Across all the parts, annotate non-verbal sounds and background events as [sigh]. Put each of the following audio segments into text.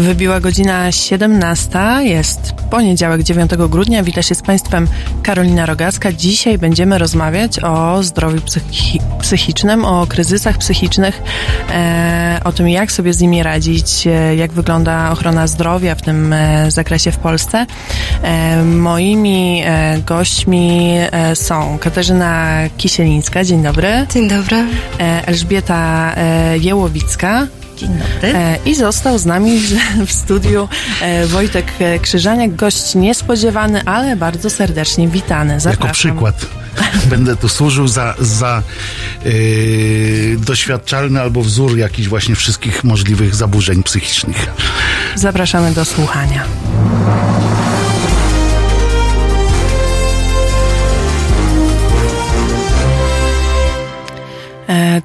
Wybiła godzina 17, jest poniedziałek 9 grudnia. Witam się z Państwem Karolina Rogacka. Dzisiaj będziemy rozmawiać o zdrowiu psychi psychicznym, o kryzysach psychicznych, e, o tym jak sobie z nimi radzić, e, jak wygląda ochrona zdrowia w tym e, zakresie w Polsce. E, moimi e, gośćmi e, są Katarzyna Kisielińska, dzień dobry. Dzień dobry. Elżbieta Jełowicka. Dzień dobry. I został z nami w, [laughs] studiu Wojtek Krzyżaniak, gość niespodziewany, ale bardzo serdecznie witany. Zapraszam. Jako przykład [laughs] będę tu służył za, za yy, doświadczalny albo wzór jakichś właśnie wszystkich możliwych zaburzeń psychicznych. Zapraszamy do słuchania.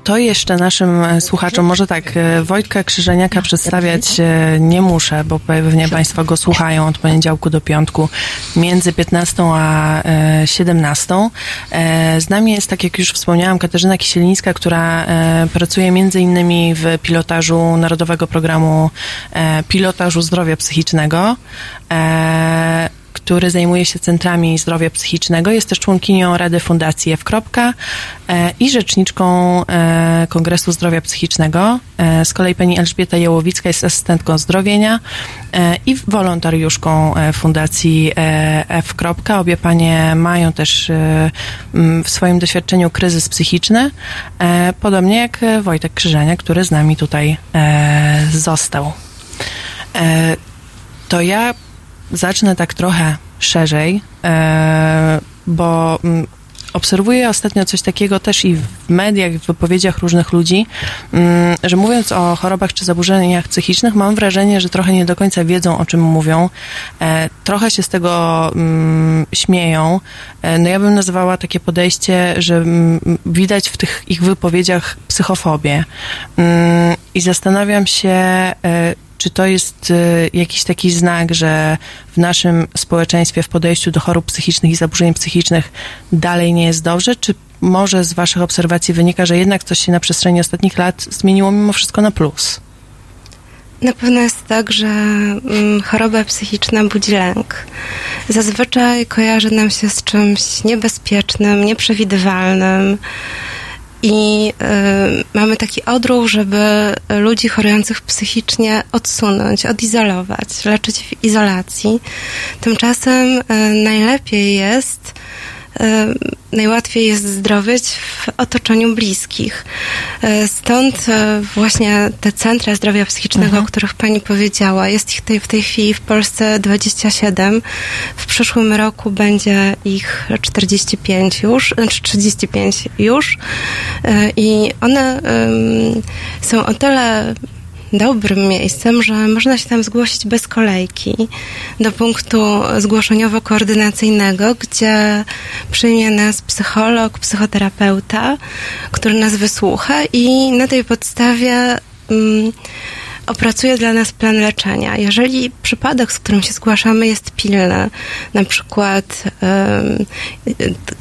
To jeszcze naszym e, słuchaczom, może tak, e, Wojtka Krzyżeniaka przedstawiać e, nie muszę, bo pewnie Państwo go słuchają od poniedziałku do piątku między 15 a 17. Z nami jest, tak jak już wspomniałam, Katarzyna Kisielińska, która pracuje między innymi w pilotażu Narodowego Programu Pilotażu Zdrowia Psychicznego który zajmuje się centrami zdrowia psychicznego. Jest też członkinią Rady Fundacji F. E, i rzeczniczką e, Kongresu Zdrowia Psychicznego. E, z kolei pani Elżbieta Jełowicka jest asystentką zdrowienia i wolontariuszką Fundacji F. Obie panie mają też w swoim doświadczeniu kryzys psychiczny, podobnie jak Wojtek Krzyżania, który z nami tutaj został. To ja zacznę tak trochę szerzej, e, bo mm, obserwuję ostatnio coś takiego też i w mediach, w wypowiedziach różnych ludzi, mm, że mówiąc o chorobach czy zaburzeniach psychicznych, mam wrażenie, że trochę nie do końca wiedzą, o czym mówią. E, trochę się z tego mm, śmieją. E, no ja bym nazywała takie podejście, że widać w tych ich wypowiedziach psychofobię. I zastanawiam się, czy to jest y, jakiś taki znak, że w naszym społeczeństwie w podejściu do chorób psychicznych i zaburzeń psychicznych dalej nie jest dobrze? Czy może z Waszych obserwacji wynika, że jednak coś się na przestrzeni ostatnich lat zmieniło mimo wszystko na plus? Na pewno jest tak, że mm, choroba psychiczna budzi lęk. Zazwyczaj kojarzy nam się z czymś niebezpiecznym, nieprzewidywalnym i y, mamy taki odruch, żeby ludzi chorujących psychicznie odsunąć, odizolować, leczyć w izolacji. Tymczasem y, najlepiej jest najłatwiej jest zdrowieć w otoczeniu bliskich. Stąd właśnie te centra zdrowia psychicznego, mhm. o których pani powiedziała, jest ich tej, w tej chwili w Polsce 27. W przyszłym roku będzie ich 45 już, znaczy 35 już. I one są o tyle dobrym miejscem, że można się tam zgłosić bez kolejki do punktu zgłoszeniowo-koordynacyjnego, gdzie przyjmie nas psycholog, psychoterapeuta, który nas wysłucha i na tej podstawie. Um, opracuje dla nas plan leczenia. Jeżeli przypadek, z którym się zgłaszamy, jest pilny, na przykład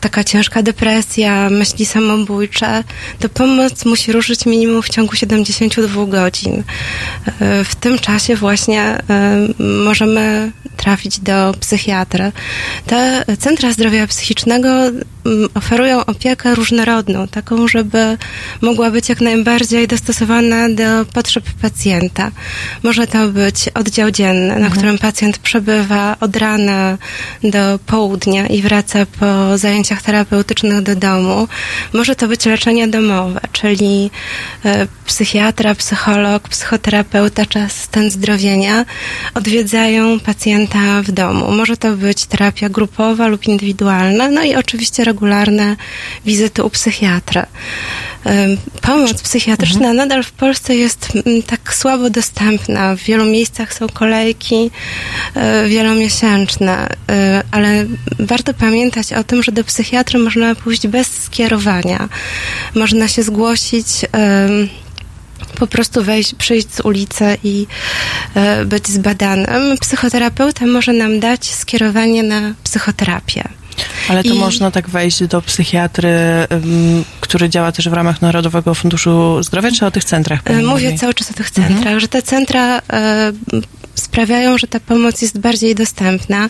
taka ciężka depresja, myśli samobójcze, to pomoc musi ruszyć minimum w ciągu 72 godzin. E, w tym czasie właśnie możemy trafić do psychiatry. Te centra zdrowia psychicznego oferują opiekę różnorodną, taką, żeby mogła być jak najbardziej dostosowana do potrzeb pacjenta. Może to być oddział dzienny, na mhm. którym pacjent przebywa od rana do południa i wraca po zajęciach terapeutycznych do domu. Może to być leczenie domowe, czyli e, psychiatra, psycholog, psychoterapeuta czy asystent zdrowienia odwiedzają pacjenta w domu. Może to być terapia grupowa lub indywidualna, no i oczywiście regularne wizyty u psychiatra. Pomoc psychiatryczna mhm. nadal w Polsce jest mm, tak słabo dostępna. W wielu miejscach są kolejki e, wielomiesięczne, e, ale warto pamiętać o tym, że do psychiatry można pójść bez skierowania. Można się zgłosić po prostu wejść, przyjść z ulicy i e, być zbadanym. Psychoterapeuta może nam dać skierowanie na psychoterapię. Ale to I... można tak wejść do psychiatry, um, który działa też w ramach Narodowego Funduszu Zdrowia, czy o tych centrach? Mówię cały czas o tych centrach, mhm. że te centra sprawiają, że ta pomoc jest bardziej dostępna.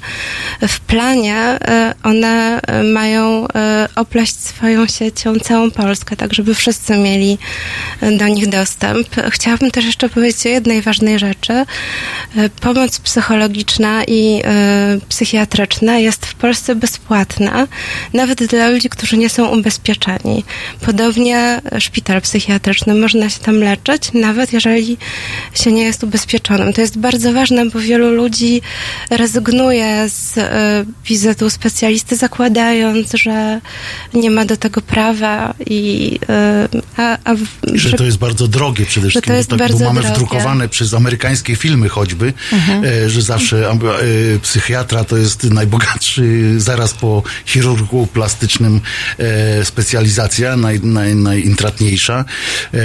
W planie e, one e, mają e, opleść swoją siecią całą Polskę, tak żeby wszyscy mieli do nich dostęp. Chciałabym też jeszcze powiedzieć o jednej ważnej rzeczy. Pomoc psychologiczna i psychiatryczna jest w Polsce bezpłatna, nawet dla ludzi, którzy nie są ubezpieczeni. Podobnie szpital psychiatryczny, można się tam leczyć, nawet jeżeli się nie jest ubezpieczonym. To jest bardzo ważne, bo wielu ludzi rezygnuje z y, wizytu specjalisty, zakładając, że nie ma do tego prawa i y, a, a w, że, że, to jest bardzo drogie przede wszystkim, to jest bo, tak, bardzo bo mamy drogie. wdrukowane przez amerykańskie filmy choćby, mhm. e, że zawsze e, psychiatra to jest najbogatszy zaraz po chirurgu plastycznym e, specjalizacja, naj, naj, najintratniejsza e,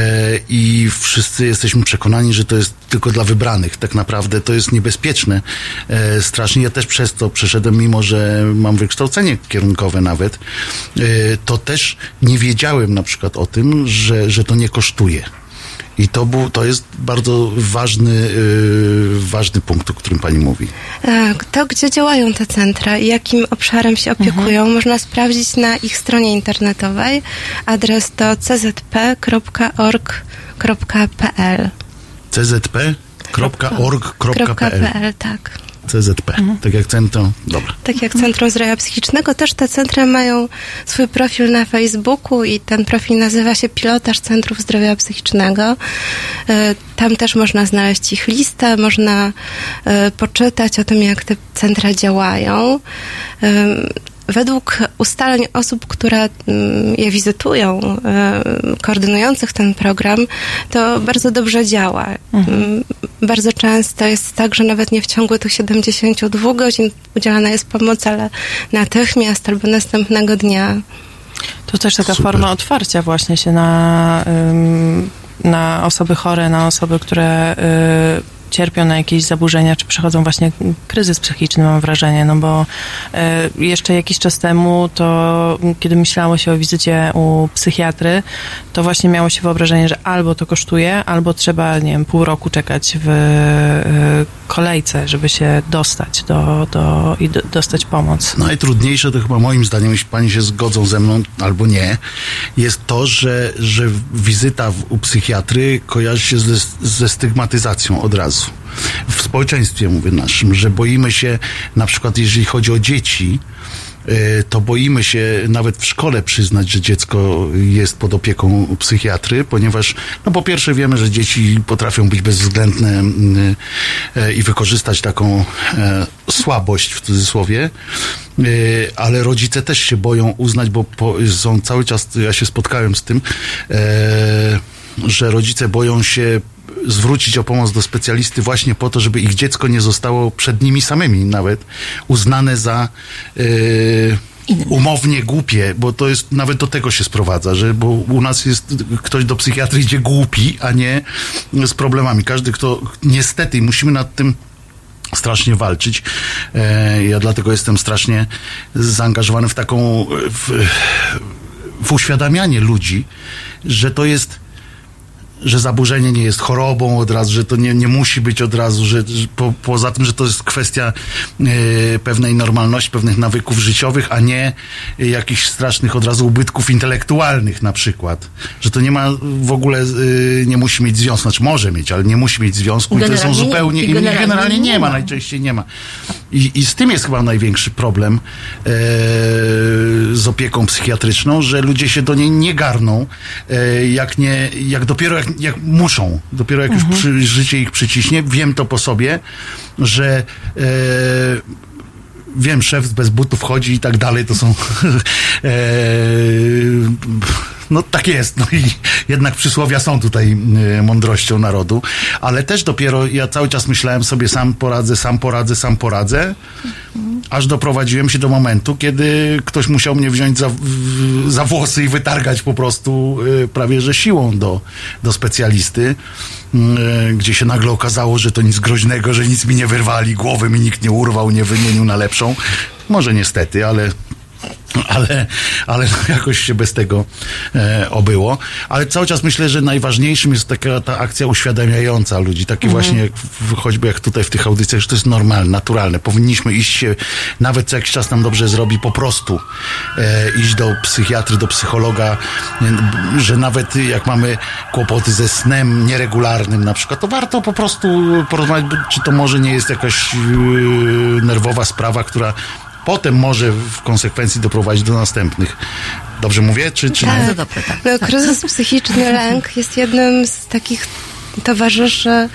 i wszyscy jesteśmy przekonani, że to jest tylko dla wybranych. Tak naprawdę to jest niebezpieczne e, strasznie. Ja też przez to przeszedłem, mimo że mam wykształcenie kierunkowe nawet, e, to też nie wiedziałem na przykład o tym, że, że to nie kosztuje. I to, był, to jest bardzo ważny, yy, ważny punkt, o którym pani mówi. To, gdzie działają te centra i jakim obszarem się opiekują, mhm. można sprawdzić na ich stronie internetowej. Adres to czp.org.pl czp.org.pl tak. CZP, mhm. tak jak Centrum, dobra. Tak jak Centrum Zdrowia Psychicznego, też te centra mają swój profil na Facebooku i ten profil nazywa się Pilotaż Centrów Zdrowia Psychicznego. E, tam też można znaleźć ich listę, można e, poczytać o tym, jak te centra działają według ustaleń osób, które mm, je wizytują, e, koordynujących ten program, to bardzo dobrze działa. Mhm. Mm, bardzo często jest tak, że nawet nie w ciągu tych 72 godzin udzielana jest pomoc, ale natychmiast albo następnego dnia. To też taka Super. forma otwarcia właśnie się na, na osoby chore, na osoby, które y, cierpią na jakieś zaburzenia, czy przechodzą właśnie kryzys psychiczny, mam wrażenie, no bo e, jeszcze jakiś czas temu, to kiedy myślało się o wizycie u psychiatry, to właśnie miało się wyobrażenie, że albo to kosztuje, albo trzeba, nie wiem, pół roku czekać w e, kolejce, żeby się dostać do, do, i do, dostać pomoc. Najtrudniejsze to chyba moim zdaniem, jeśli pani się zgodzą ze mną albo nie, jest to, że, że wizyta u psychiatry kojarzy się ze, ze stygmatyzacją od razu w społeczeństwie, mówię naszym, że boimy się, na przykład jeżeli chodzi o dzieci, to boimy się nawet w szkole przyznać, że dziecko jest pod opieką psychiatry, ponieważ, no po pierwsze wiemy, że dzieci potrafią być bezwzględne e, i wykorzystać taką e, słabość w cudzysłowie, ale rodzice też się boją uznać, bo są cały czas, ja się spotkałem z tym, że rodzice boją się zwrócić o pomoc do specjalisty właśnie po to, żeby ich dziecko nie zostało przed nimi samymi nawet uznane za yy, umownie głupie, bo to jest, nawet do tego się sprowadza, że bo u nas jest, ktoś do psychiatry idzie głupi, a nie z problemami. Każdy, kto niestety, musimy nad tym strasznie walczyć. E, ja dlatego jestem strasznie zaangażowany w taką, w, w uświadamianie ludzi, że to jest że zaburzenie nie jest chorobą od razu, że to nie, nie musi być od razu, że, że po, poza tym, że to jest kwestia e, pewnej normalności, pewnych nawyków życiowych, a nie e, jakichś strasznych od razu ubytków intelektualnych na przykład. Że to nie ma w ogóle, e, nie musi mieć związku, znaczy może mieć, ale nie musi mieć związku i to są zupełnie, i generalnie, generalnie nie, ma, najczęściej nie ma. I, I z tym jest chyba największy problem e, z opieką psychiatryczną, że ludzie się do niej nie garną, jak nie, jak dopiero jak jak muszą, dopiero jak mhm. już przy, życie ich przyciśnie, wiem to po sobie, że e, wiem, szef bez butów chodzi i tak dalej, to są [laughs] e, no tak jest. No i jednak przysłowia są tutaj e, mądrością narodu, ale też dopiero ja cały czas myślałem sobie sam poradzę, sam poradzę, sam poradzę, aż doprowadziłem się do momentu, kiedy ktoś musiał mnie wziąć za, za włosy i wytargać po prostu e, prawie że siłą do, do specjalisty, e, gdzie się nagle okazało, że to nic groźnego, że nic mi nie wyrwali, głowy mi nikt nie urwał, nie wymienił na lepszą. Może niestety, ale ale, ale no jakoś się bez tego e, obyło. Ale cały czas myślę, że najważniejszym jest taka ta akcja uświadamiająca ludzi. Taki mhm. właśnie, jak, choćby jak tutaj w tych audycjach, że to jest normalne, naturalne. Powinniśmy iść się, nawet co jakiś czas nam dobrze zrobi, po prostu e, iść do psychiatry, do psychologa, e, że nawet jak mamy kłopoty ze snem nieregularnym na przykład, to warto po prostu porozmawiać, czy to może nie jest jakaś e, nerwowa sprawa, która potem może w konsekwencji doprowadzić do następnych. Dobrze mówię, czy, czy tak. nie? Dobrze, tak. No, kryzys psychiczny, [laughs] lęk jest jednym z takich towarzyszy e,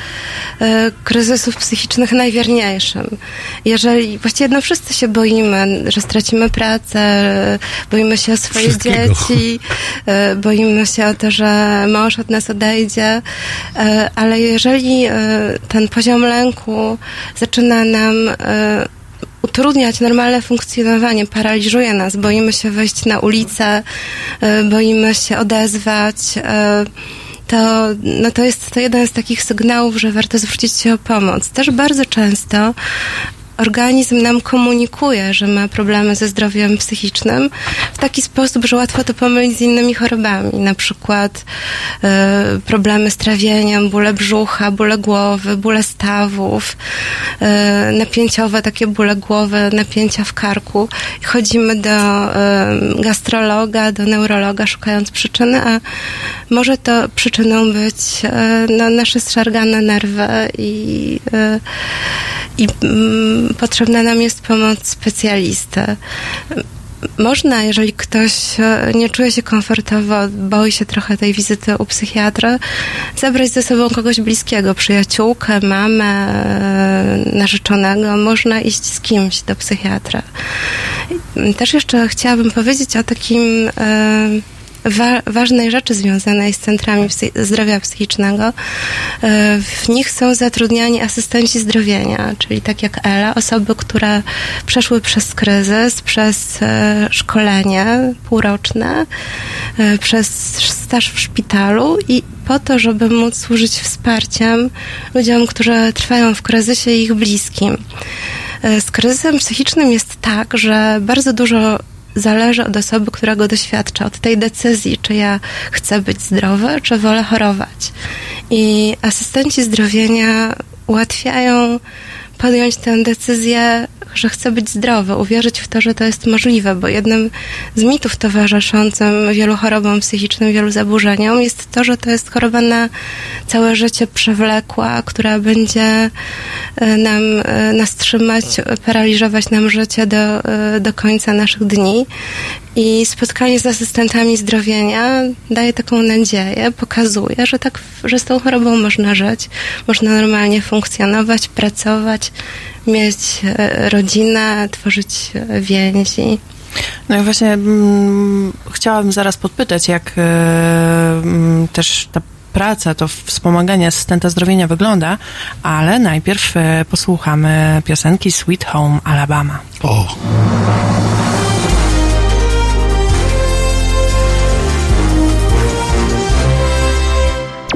kryzysów psychicznych najwierniejszym. Jeżeli, właściwie no wszyscy się boimy, że stracimy pracę, boimy się o swoje dzieci, e, boimy się o to, że mąż od nas odejdzie, e, ale jeżeli ten poziom lęku zaczyna nam utrudniać normalne funkcjonowanie, paraliżuje nas, boimy się wejść na ulicę, e, boimy się odezwać, e, to, no to jest to jeden z takich sygnałów, że warto zwrócić się o pomoc. Też bardzo często organizm nam komunikuje, że ma problemy ze zdrowiem psychicznym w taki sposób, że łatwo to pomylić z innymi chorobami, na przykład y, problemy z trawieniem, bóle brzucha, bóle głowy, bóle stawów, y, napięciowe takie bóle głowy, napięcia w karku. Chodzimy do y, gastrologa, do neurologa szukając przyczyny, a może to przyczyną być no, nasze zszargane nerwy i, i mm, potrzebna nam jest pomoc specjalisty. Można, jeżeli ktoś e, nie czuje się komfortowo, boi się trochę tej wizyty u psychiatra, zabrać ze sobą kogoś bliskiego, przyjaciółkę, mamę, e, narzeczonego. Można iść z kimś do psychiatra. Też jeszcze chciałabym powiedzieć o takim e, wa ważnej rzeczy związanej z centrami psy zdrowia psychicznego. E, w nich są zatrudniani asystenci zdrowienia, czyli tak jak Ela, osoby, które przeszły przez kryzys, przez e, szkolenie półroczne, e, przez staż w szpitalu i po to, żeby móc służyć wsparciem ludziom, którzy trwają w kryzysie i ich bliskim. Z kryzysem psychicznym jest tak, że bardzo dużo zależy od osoby, która go doświadcza, od tej decyzji, czy ja chcę być zdrowy, czy wolę chorować. I asystenci zdrowienia ułatwiają podjąć tę decyzję, że chcę być zdrowy, uwierzyć w to, że to jest możliwe, bo jednym z mitów towarzyszącym wielu chorobom psychicznym, wielu zaburzeniom jest to, że to jest choroba na całe życie przewlekła, która będzie e, nam e, nas trzymać, paraliżować nam życie do, e, do końca naszych dni. I spotkanie z asystentami zdrowienia daje taką nadzieję, pokazuje, że tak, że z tą chorobą można żyć, można normalnie funkcjonować, pracować, mieć e, rodzinę, tworzyć e, więzi. No i właśnie mm, chciałabym zaraz podpytać, jak e, mm, też ta praca, to wspomaganie asystenta zdrowienia wygląda, ale najpierw e, posłuchamy piosenki Sweet Home Alabama. O!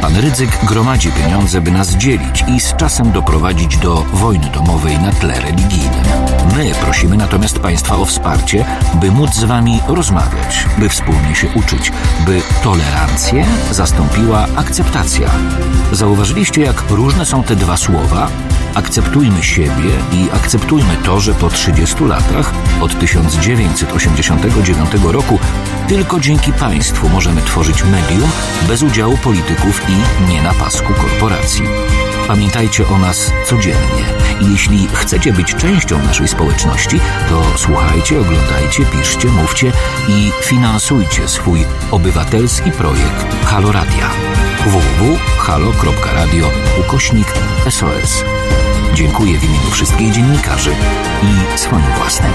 Pan Rydzyk gromadzi pieniądze, by nas dzielić i z czasem doprowadzić do wojny domowej na tle religijnym. My prosimy natomiast Państwa o wsparcie, by móc z Wami rozmawiać, by wspólnie się uczyć, by tolerancję zastąpiła akceptacja. Zauważyliście, jak różne są te dwa słowa? Akceptujmy siebie i akceptujmy to, że po 30 latach, od 1989 roku, tylko dzięki państwu możemy tworzyć medium bez udziału polityków i nie na pasku korporacji. Pamiętajcie o nas codziennie i jeśli chcecie być częścią naszej społeczności, to słuchajcie, oglądajcie, piszcie, mówcie i finansujcie swój obywatelski projekt Halo Radia www.halo.radio ukośnik SOS. Dziękuję w imieniu wszystkich dziennikarzy i swoim własnym.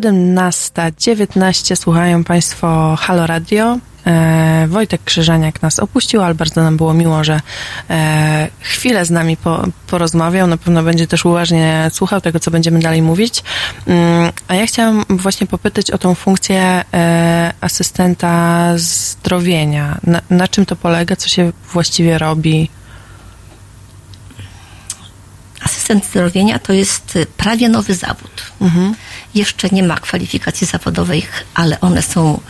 17.19 słuchają Państwo Halo Radio. E, Wojtek Krzyżaniak nas opuścił, ale bardzo nam było miło, że e, chwilę z nami po, porozmawiał. Na pewno będzie też uważnie słuchał tego, co będziemy dalej mówić. Mm, a ja chciałam właśnie popytać o tą funkcję e, asystenta zdrowienia. Na, na czym to polega? Co się właściwie robi? Asystent zdrowienia to jest prawie nowy zawód. Mhm. Jeszcze nie ma kwalifikacji zawodowych, ale one są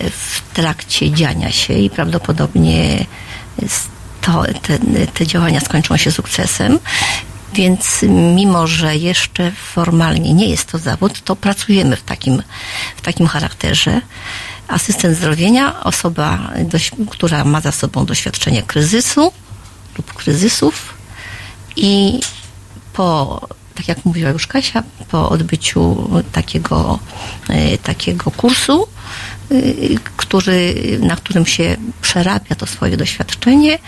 w trakcie dziania się i prawdopodobnie to, te, te działania skończą się sukcesem. Więc mimo, że jeszcze formalnie nie jest to zawód, to pracujemy w takim, w takim charakterze. Asystent zdrowienia, osoba, która ma za sobą doświadczenie kryzysu lub kryzysów i po, tak jak mówiła już Kasia, po odbyciu takiego, e, takiego kursu, e, który, na którym się przerabia to swoje doświadczenie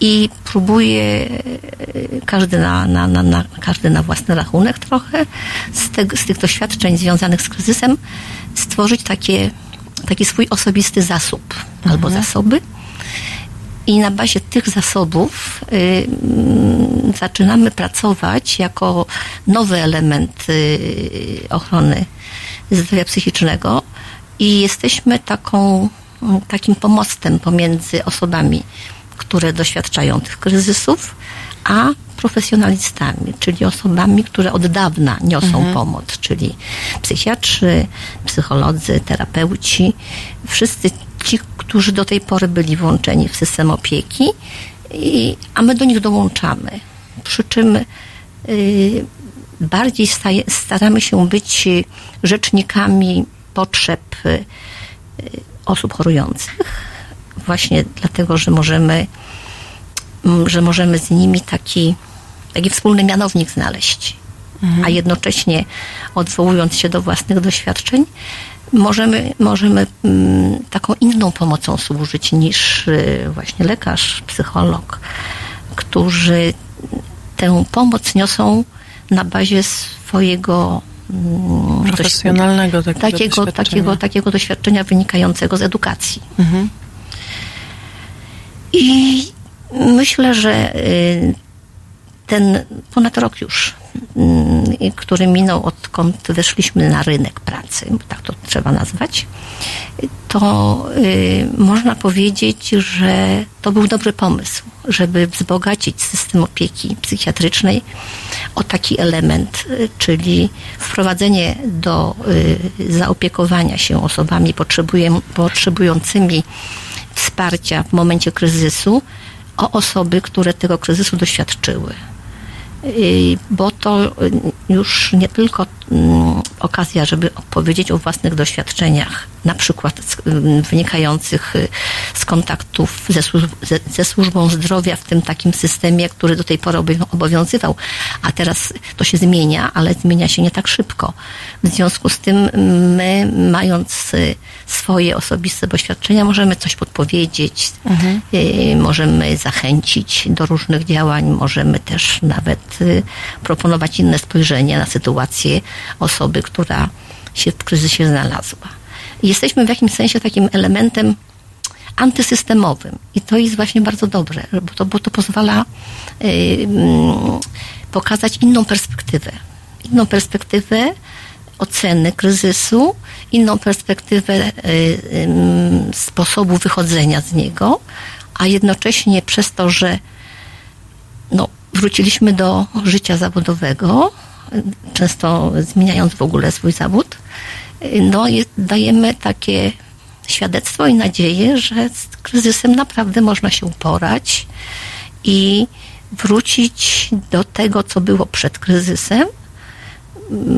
i próbuje e, każdy na, na, na, na, każdy na własny rachunek trochę z, te, z tych doświadczeń związanych z kryzysem stworzyć takie, taki swój osobisty zasób mhm. albo zasoby i na bazie tych zasobów y, mm, zaczynamy pracować jako nowy element y, ochrony zdrowia psychicznego. I jesteśmy taką, takim pomostem pomiędzy osobami, które doświadczają tych kryzysów, a profesjonalistami, czyli osobami, które od dawna niosą mhm. pomoc, czyli psychiatrzy, psycholodzy, terapeuci, wszyscy ci, którzy do tej pory byli włączeni w system opieki, i, a my do nich dołączamy. Przy czym y, bardziej staje, staramy się być rzecznikami potrzeb y, osób chorujących, właśnie dlatego, że możemy, że możemy z nimi taki, taki wspólny mianownik znaleźć, mhm. a jednocześnie odwołując się do własnych doświadczeń, możemy, możemy taką inną pomocą służyć niż y, właśnie lekarz, psycholog, którzy tę pomoc niosą na bazie swojego mm, profesjonalnego takiego, takiego, doświadczenia. takiego, takiego doświadczenia wynikającego z edukacji. Mhm. I myślę, że y, ten ponad rok już, mm, który minął odkąd weszliśmy na rynek pracy, tak to trzeba nazwać, to y, można powiedzieć, że to był dobry pomysł, żeby wzbogacić system opieki psychiatrycznej o taki element, y, czyli wprowadzenie do y, zaopiekowania się osobami potrzebującymi wsparcia w momencie kryzysu o osoby, które tego kryzysu doświadczyły. Bo to już nie tylko okazja, żeby opowiedzieć o własnych doświadczeniach, na przykład mm, wynikających y, z kontaktów ze, ze, ze, służbą zdrowia w tym takim systemie, który do tej pory obowiązywał, a teraz to się zmienia, ale zmienia się nie tak szybko. W związku z tym my, mając y, swoje osobiste doświadczenia, możemy coś podpowiedzieć, mhm. Y, możemy zachęcić do różnych działań, możemy też nawet proponować inne spojrzenie na sytuację osoby, która się w kryzysie znalazła. Jesteśmy w jakimś sensie takim elementem antysystemowym i to jest właśnie bardzo dobre, bo to, bo to pozwala yy, pokazać inną perspektywę. Inną perspektywę oceny kryzysu, inną perspektywę yy, yy, sposobu wychodzenia z niego, a jednocześnie przez to, że no, wróciliśmy do życia zawodowego, często zmieniając w ogóle swój zawód, no, dajemy takie świadectwo i nadzieję, że z kryzysem naprawdę można się uporać i wrócić do tego, co było przed kryzysem.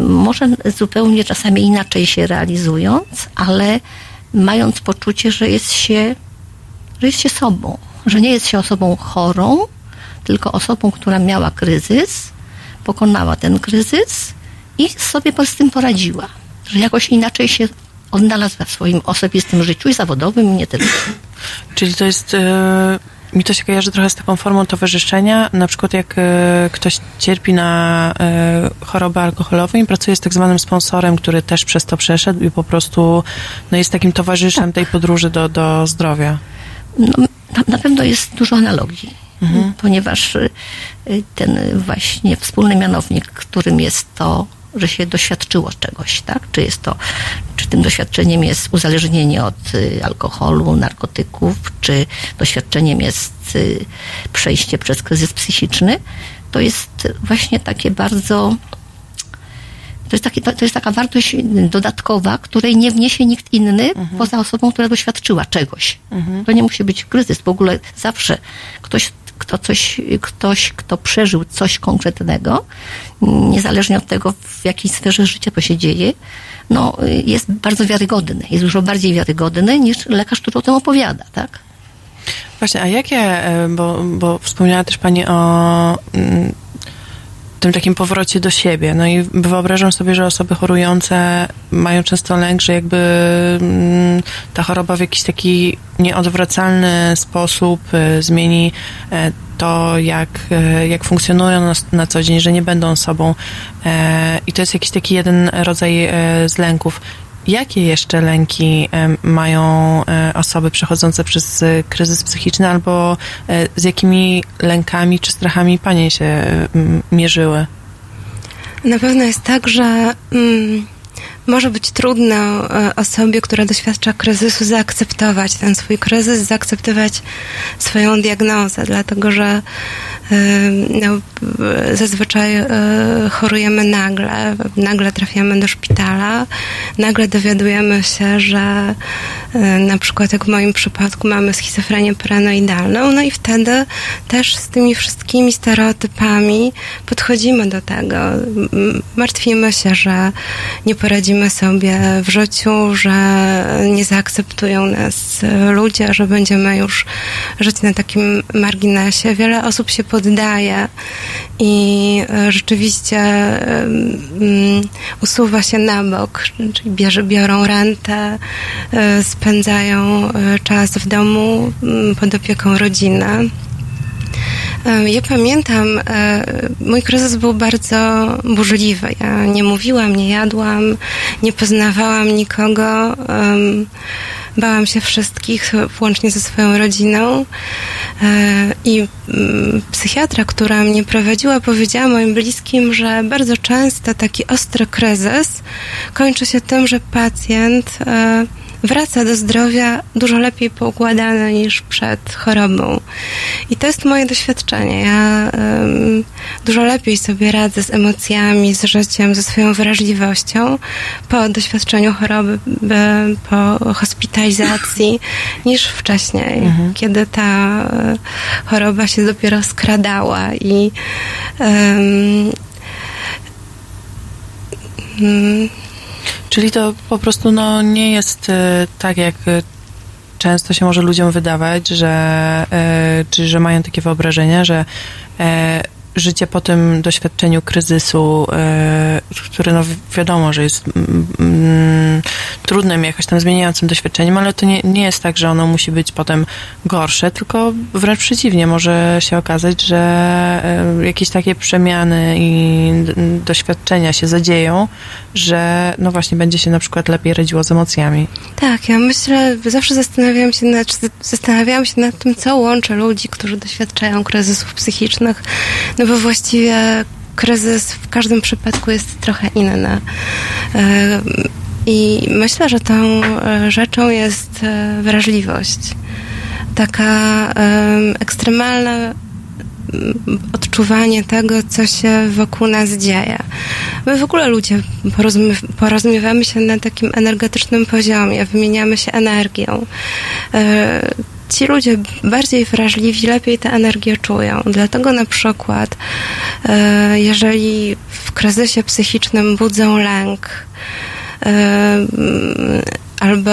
Może zupełnie czasami inaczej się realizując, ale mając poczucie, że jest się, że jest się sobą, że nie jest się osobą chorą, tylko osobą, która miała kryzys, pokonała ten kryzys i sobie z tym poradziła. Że jakoś inaczej się odnalazła w swoim osobistym życiu i zawodowym i nie tylko. Czyli to jest e, mi to się kojarzy trochę z taką formą towarzyszenia. Na przykład jak e, ktoś cierpi na e, chorobę alkoholową i pracuje z tak zwanym sponsorem, który też przez to przeszedł i po prostu no, jest takim towarzyszem tej podróży do, do zdrowia. No, na, na pewno jest dużo analogii, mhm. ponieważ y, ten właśnie wspólny mianownik, którym jest to że się doświadczyło czegoś, tak? Czy jest to, czy tym doświadczeniem jest uzależnienie od y, alkoholu, narkotyków, czy doświadczeniem jest y, przejście przez kryzys psychiczny, to jest właśnie takie bardzo to jest, taki, to, jest taka wartość dodatkowa, której nie wniesie nikt inny mhm. poza osobą, która doświadczyła czegoś. Mhm. To nie musi być kryzys. W ogóle zawsze ktoś, kto coś, ktoś, kto przeżył coś konkretnego, niezależnie od tego, w jakiej sferze życia to się dzieje, no, jest bardzo wiarygodny. Jest dużo bardziej wiarygodny niż lekarz, który o tym opowiada, tak? Właśnie, a jakie, bo, bo wspomniała też Pani o mm, tym takim powrocie do siebie. No i wyobrażam sobie, że osoby chorujące mają często lęk, że jakby mm, ta choroba w jakiś taki nieodwracalny sposób e, zmieni e, to, jak, e, jak funkcjonują na, na co dzień, że nie będą sobą. I to jest jakiś taki jeden rodzaj z lęków. Jakie jeszcze lęki mają e, osoby przechodzące przez e, kryzys psychiczny, albo e, z jakimi lękami czy strachami panie się mierzyły? Na pewno jest tak, że mm, może być trudno osobie, która doświadcza kryzysu, zaakceptować ten swój kryzys, zaakceptować swoją diagnozę, dlatego że no, zazwyczaj e, chorujemy nagle, nagle trafiamy do szpitala, nagle dowiadujemy się, że e, na przykład jak w moim przypadku mamy schizofrenię paranoidalną, no i wtedy też z tymi wszystkimi stereotypami podchodzimy do tego. Martwimy się, że nie poradzimy sobie w życiu, że nie zaakceptują nas ludzie, że będziemy już żyć na takim marginesie. Wiele osób się poddaje i e, rzeczywiście usuwa się na bok, czyli bierze, biorą rentę, e, spędzają e, czas w domu pod opieką rodziny. Ja pamiętam, mój kryzys był bardzo burzliwy. Ja nie mówiłam, nie jadłam, nie poznawałam nikogo. Bałam się wszystkich, włącznie ze swoją rodziną. E, I mm, psychiatra, która mnie prowadziła, powiedziała moim bliskim, że bardzo często taki ostry kryzys kończy się tym, że pacjent e, wraca do zdrowia dużo lepiej poukładane niż przed chorobą. I to jest moje doświadczenie. Ja um, dużo lepiej sobie radzę z emocjami, z życiem, ze swoją wrażliwością po doświadczeniu choroby, po hospitalizacji [laughs] niż wcześniej, mhm. kiedy ta e, choroba się dopiero skradała i um, Czyli to po prostu no, nie jest e, tak, jak e, często się może ludziom wydawać, że, e, czy że mają takie wyobrażenia, że życie po tym doświadczeniu kryzysu, e, które no wiadomo, że jest mm, mm, trudnym, jakoś tam zmieniającym doświadczeniem, ale to nie, nie jest tak, że ono musi być potem gorsze, tylko wręcz przeciwnie, może się okazać, że e, jakieś takie przemiany i doświadczenia się zadzieją, że no właśnie będzie się na przykład lepiej radziło z emocjami. Tak, ja myślę, zawsze zastanawiałam się nad, zastanawiałam się nad tym, co łączy ludzi, którzy doświadczają kryzysów psychicznych. No bo właściwie kryzys w każdym przypadku jest trochę inny. E, I myślę, że tą e, rzeczą jest e, wrażliwość. Taka ekstremalna odczuwanie tego, co się wokół nas dzieje. My w ogóle ludzie porozumiewamy się na takim energetycznym poziomie, wymieniamy się energią ci ludzie bardziej wrażliwi lepiej tę energię czują. Dlatego na przykład, e, jeżeli w kryzysie psychicznym budzą lęk e, albo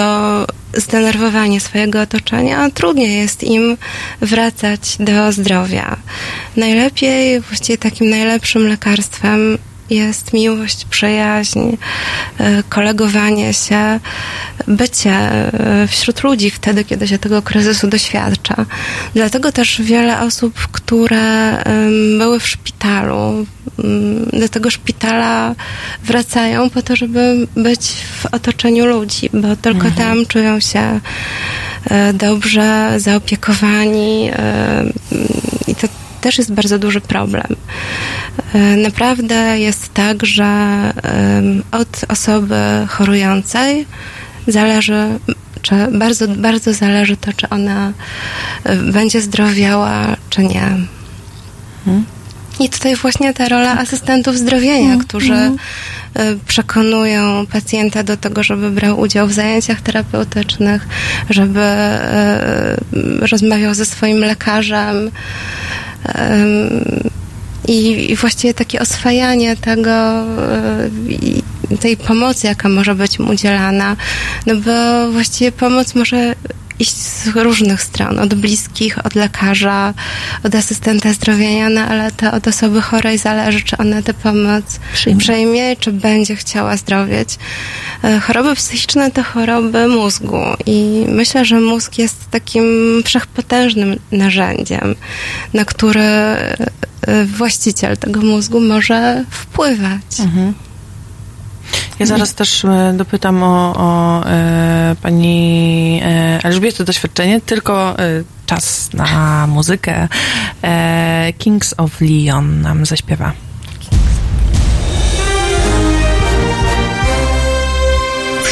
zdenerwowanie swojego otoczenia, trudniej jest im wracać do zdrowia. Najlepiej, właściwie takim najlepszym lekarstwem jest miłość, przyjaźń, e, kolegowanie się, bycie e, wśród ludzi wtedy, kiedy się tego kryzysu doświadcza. Dlatego też wiele osób, które były w szpitalu, mm, do tego szpitala wracają po to, żeby być w otoczeniu ludzi, bo tylko mhm. tam czują się e, dobrze, zaopiekowani i to też jest bardzo duży problem. E, naprawdę jest tak, że od osoby chorującej zależy, czy bardzo, bardzo zależy to, czy ona e, będzie zdrowiała, czy nie. Hmm? I tutaj właśnie ta rola asystentów zdrowienia, hmm. którzy hmm. przekonują pacjenta do tego, żeby brał udział w zajęciach terapeutycznych, żeby rozmawiał ze swoim lekarzem, i, właściwie takie oswajanie tego, tej pomocy, jaka może być mu udzielana, no bo właściwie pomoc może iść z różnych stron, od bliskich, od lekarza, od asystenta zdrowienia, no ale to od osoby chorej zależy, czy ona tę pomoc przyjmie, przyjmie czy będzie chciała zdrowieć. E, choroby psychiczne to choroby mózgu i myślę, że mózg jest takim wszechpotężnym narzędziem, na które e, właściciel tego mózgu może wpływać. Mhm. Ja zaraz też e, dopytam o, o e, pani e, doświadczenie, tylko e, czas na muzykę. E, Kings of Leon nam zaśpiewa.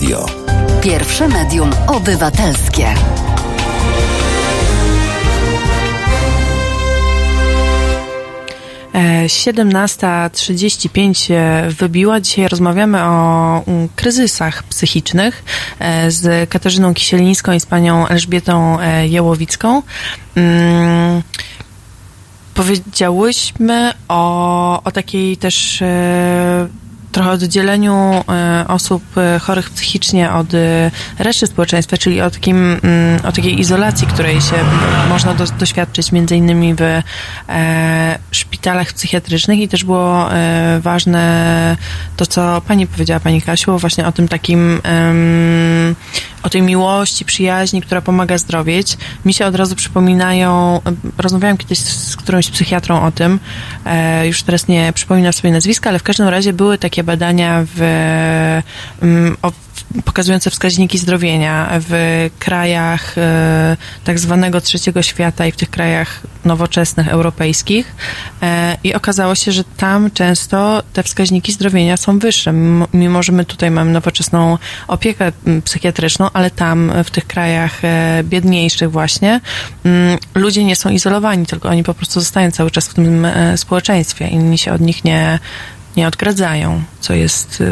Radio. Pierwsze medium obywatelskie. 17.35 e, wybiła. Dzisiaj rozmawiamy o mm, kryzysach psychicznych e, z Katarzyną Kisielińską i z panią Elżbietą e, Jełowicką. Mm, powiedziałyśmy o, o takiej też trochę oddzieleniu e, osób e, chorych psychicznie od e, reszty społeczeństwa, czyli o, takim, mm, o takiej izolacji, której się można do, doświadczyć między innymi w szpitalach psychiatrycznych. I też było ważne to, co pani powiedziała, pani Kasiu, właśnie o tym takim o tej miłości, przyjaźni, która pomaga zdrowieć. Mi się od razu przypominają, rozmawiałam kiedyś z którąś psychiatrą o tym, już teraz nie przypominam sobie nazwiska, ale w każdym razie były takie badania w, mm, o, pokazujące wskaźniki zdrowienia w krajach e, tak zwanego trzeciego świata i w tych krajach nowoczesnych, europejskich. E, I okazało się, że tam często te wskaźniki zdrowienia są wyższe, mimo że my tutaj mamy nowoczesną opiekę psychiatryczną, ale tam w tych krajach e, biedniejszych właśnie ludzie nie są izolowani, tylko oni po prostu zostają cały czas w tym społeczeństwie. Inni się od nich nie nie odgradzają, co jest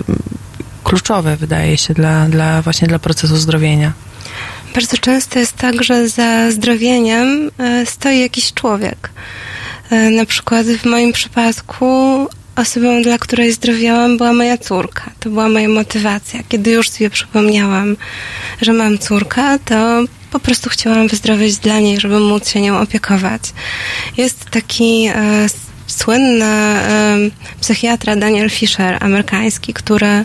kluczowe, wydaje się, dla, dla właśnie dla procesu zdrowienia. Bardzo często jest tak, że za zdrowieniem y, stoi jakiś człowiek. Y, na przykład w moim przypadku osobą, dla której zdrowiałam, była moja córka. To była moja motywacja. Kiedy już sobie przypomniałam, że mam córkę, to po prostu chciałam wyzdrowieć dla niej, żeby móc się nią opiekować. Jest taki słynny psychiatra Daniel Fisher, amerykański, który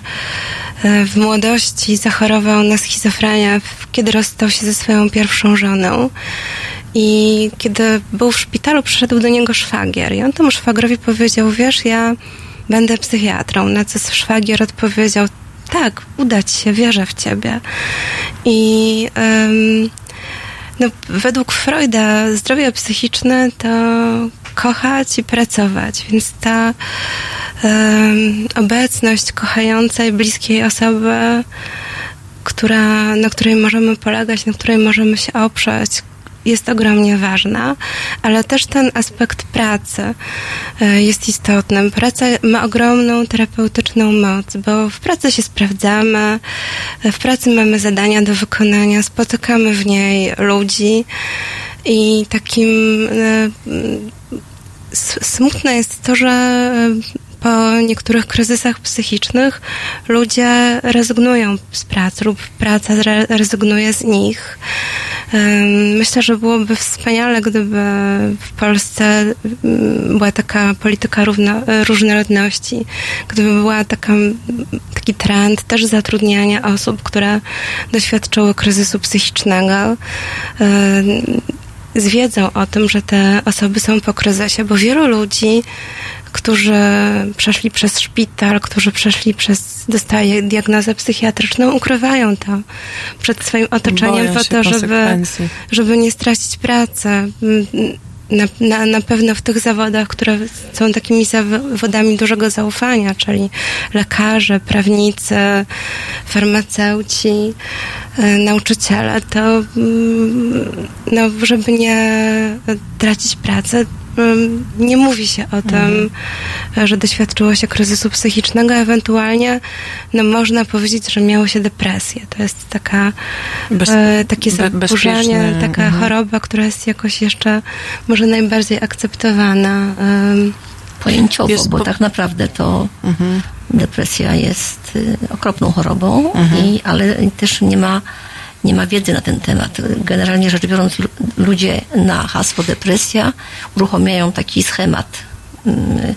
w młodości zachorował na schizofrenię, kiedy rozstał się ze swoją pierwszą żoną. I kiedy był w szpitalu, przyszedł do niego szwagier. I on temu szwagrowi powiedział, wiesz, ja będę psychiatrą. Na co szwagier odpowiedział, tak, uda ci się, wierzę w ciebie. I um, no, według Freuda zdrowie psychiczne to kochać i pracować, więc ta um, obecność kochającej, bliskiej osoby, która, na której możemy polegać, na której możemy się oprzeć, jest ogromnie ważna, ale też ten aspekt pracy e, jest istotny. Praca ma ogromną terapeutyczną moc, bo w pracy się sprawdzamy, w pracy mamy zadania do wykonania, spotykamy w niej ludzi i takim e, smutne jest to, że e, po niektórych kryzysach psychicznych ludzie rezygnują z pracy lub praca rezygnuje z nich. Myślę, że byłoby wspaniale, gdyby w Polsce była taka polityka równo, różnorodności, gdyby była taki trend też zatrudniania osób, które doświadczyły kryzysu psychicznego z wiedzą o tym, że te osoby są po kryzysie, bo wielu ludzi, którzy przeszli przez szpital, którzy przeszli przez, dostaje diagnozę psychiatryczną, ukrywają to przed swoim otoczeniem po to, żeby, żeby nie stracić pracy na, na, na pewno w tych zawodach, które są takimi zawodami dużego zaufania, czyli lekarze, prawnicy, farmaceuci, e, nauczyciele, to mm, no, żeby nie tracić pracy, nie mówi się o tym, mhm. że doświadczyło się kryzysu psychicznego, ewentualnie no, można powiedzieć, że miało się depresję. To jest taka, Bez, e, takie zaburzenie, taka mhm. choroba, która jest jakoś jeszcze może najbardziej akceptowana. Pojęciowo, jest, bo, bo, tak naprawdę to mhm. depresja jest y, okropną chorobą, mhm. i, ale też nie ma nie ma wiedzy na ten temat. Generalnie rzecz biorąc, ludzie na hasło depresja uruchamiają taki schemat mm,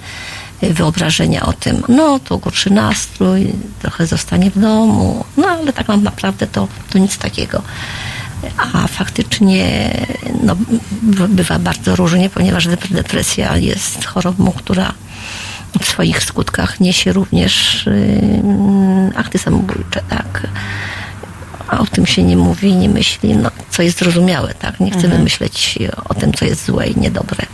wyobrażenia o tym, no to gorszy nastrój, trochę zostanie w domu, no ale tak naprawdę to, to nic takiego. A faktycznie no, bywa bardzo różnie, ponieważ depresja jest chorobą, która w swoich skutkach niesie również akty samobójcze, tak a o tym się nie mówi, nie myśli, no, co jest zrozumiałe, tak? Nie chcemy mhm. myśleć o tym, co jest złe i niedobre.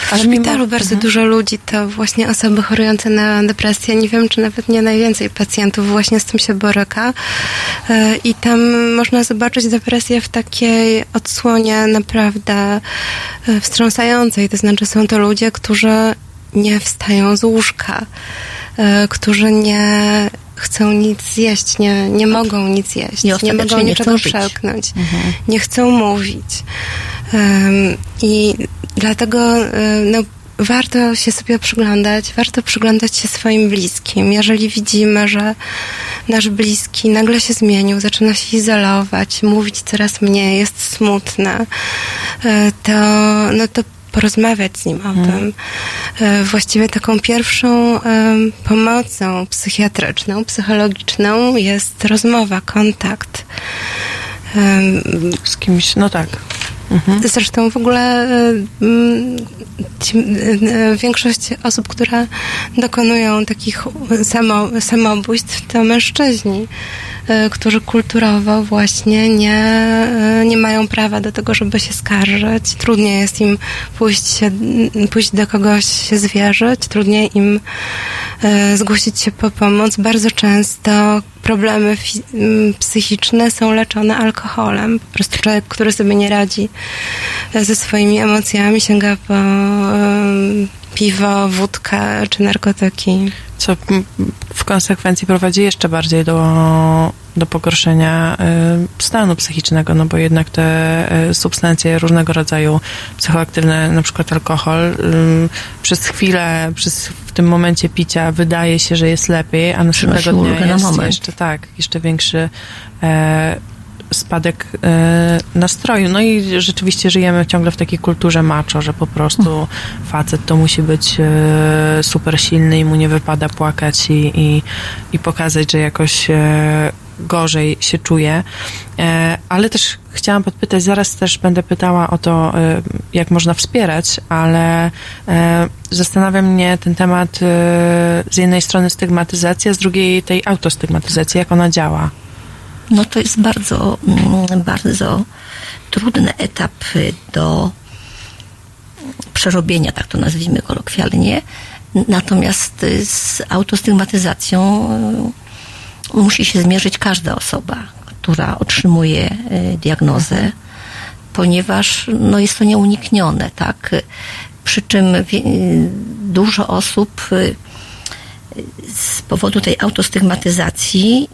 w szpitalu mimo... bardzo mhm. dużo ludzi to właśnie osoby chorujące na depresję. Nie wiem, czy nawet nie najwięcej pacjentów właśnie z tym się boryka. E, I tam można zobaczyć depresję w takiej odsłonie naprawdę e, wstrząsającej. To znaczy są to ludzie, którzy nie wstają z łóżka, e, którzy nie chcą nic zjeść, nie, nie mogą nic jeść, nie, nie mogą niczego przełknąć, mhm. nie chcą mówić. Um, I dlatego no, warto się sobie przyglądać, warto przyglądać się swoim bliskim. Jeżeli widzimy, że nasz bliski nagle się zmienił, zaczyna się izolować, mówić coraz mniej, jest smutny, e, to, no to porozmawiać z nim o hmm. tym. E, właściwie taką pierwszą pomocą psychiatryczną, psychologiczną jest rozmowa, kontakt. Z kimś, no tak. Mhm. Zresztą w ogóle ci, e, większość osób, które dokonują takich samo, samobójstw, to mężczyźni. E, którzy kulturowo właśnie nie, e, nie mają prawa do tego, żeby się skarżyć. Trudniej jest im pójść, pójść do kogoś się zwierzyć, trudniej im e, zgłosić się po pomoc. Bardzo często problemy psychiczne są leczone alkoholem. Po prostu człowiek, który sobie nie radzi ze swoimi emocjami, sięga po piwo, wódkę czy narkotyki co w konsekwencji prowadzi jeszcze bardziej do, do pogorszenia y, stanu psychicznego, no bo jednak te y, substancje różnego rodzaju psychoaktywne, na przykład alkohol, y, przez chwilę, przez w tym momencie picia wydaje się, że jest lepiej, a następnego dnia jest na jeszcze tak, jeszcze większy e, spadek e, nastroju. No i rzeczywiście żyjemy ciągle w takiej kulturze macho, że po prostu facet to musi być e, super silny i mu nie wypada płakać i, i, i pokazać, że jakoś e, gorzej się czuje. Ale też chciałam podpytać, zaraz też będę pytała o to, jak można wspierać, ale zastanawia mnie ten temat z jednej strony stygmatyzacji, a z drugiej tej autostygmatyzacji, jak ona działa? No to jest bardzo, mm, bardzo trudny etap do przerobienia, tak to nazwijmy kolokwialnie. Natomiast z autostygmatyzacją y, musi się zmierzyć każda osoba, która otrzymuje y, diagnozę, ponieważ no, jest to nieuniknione, tak? Przy czym dużo osób y, z powodu tej autostygmatyzacji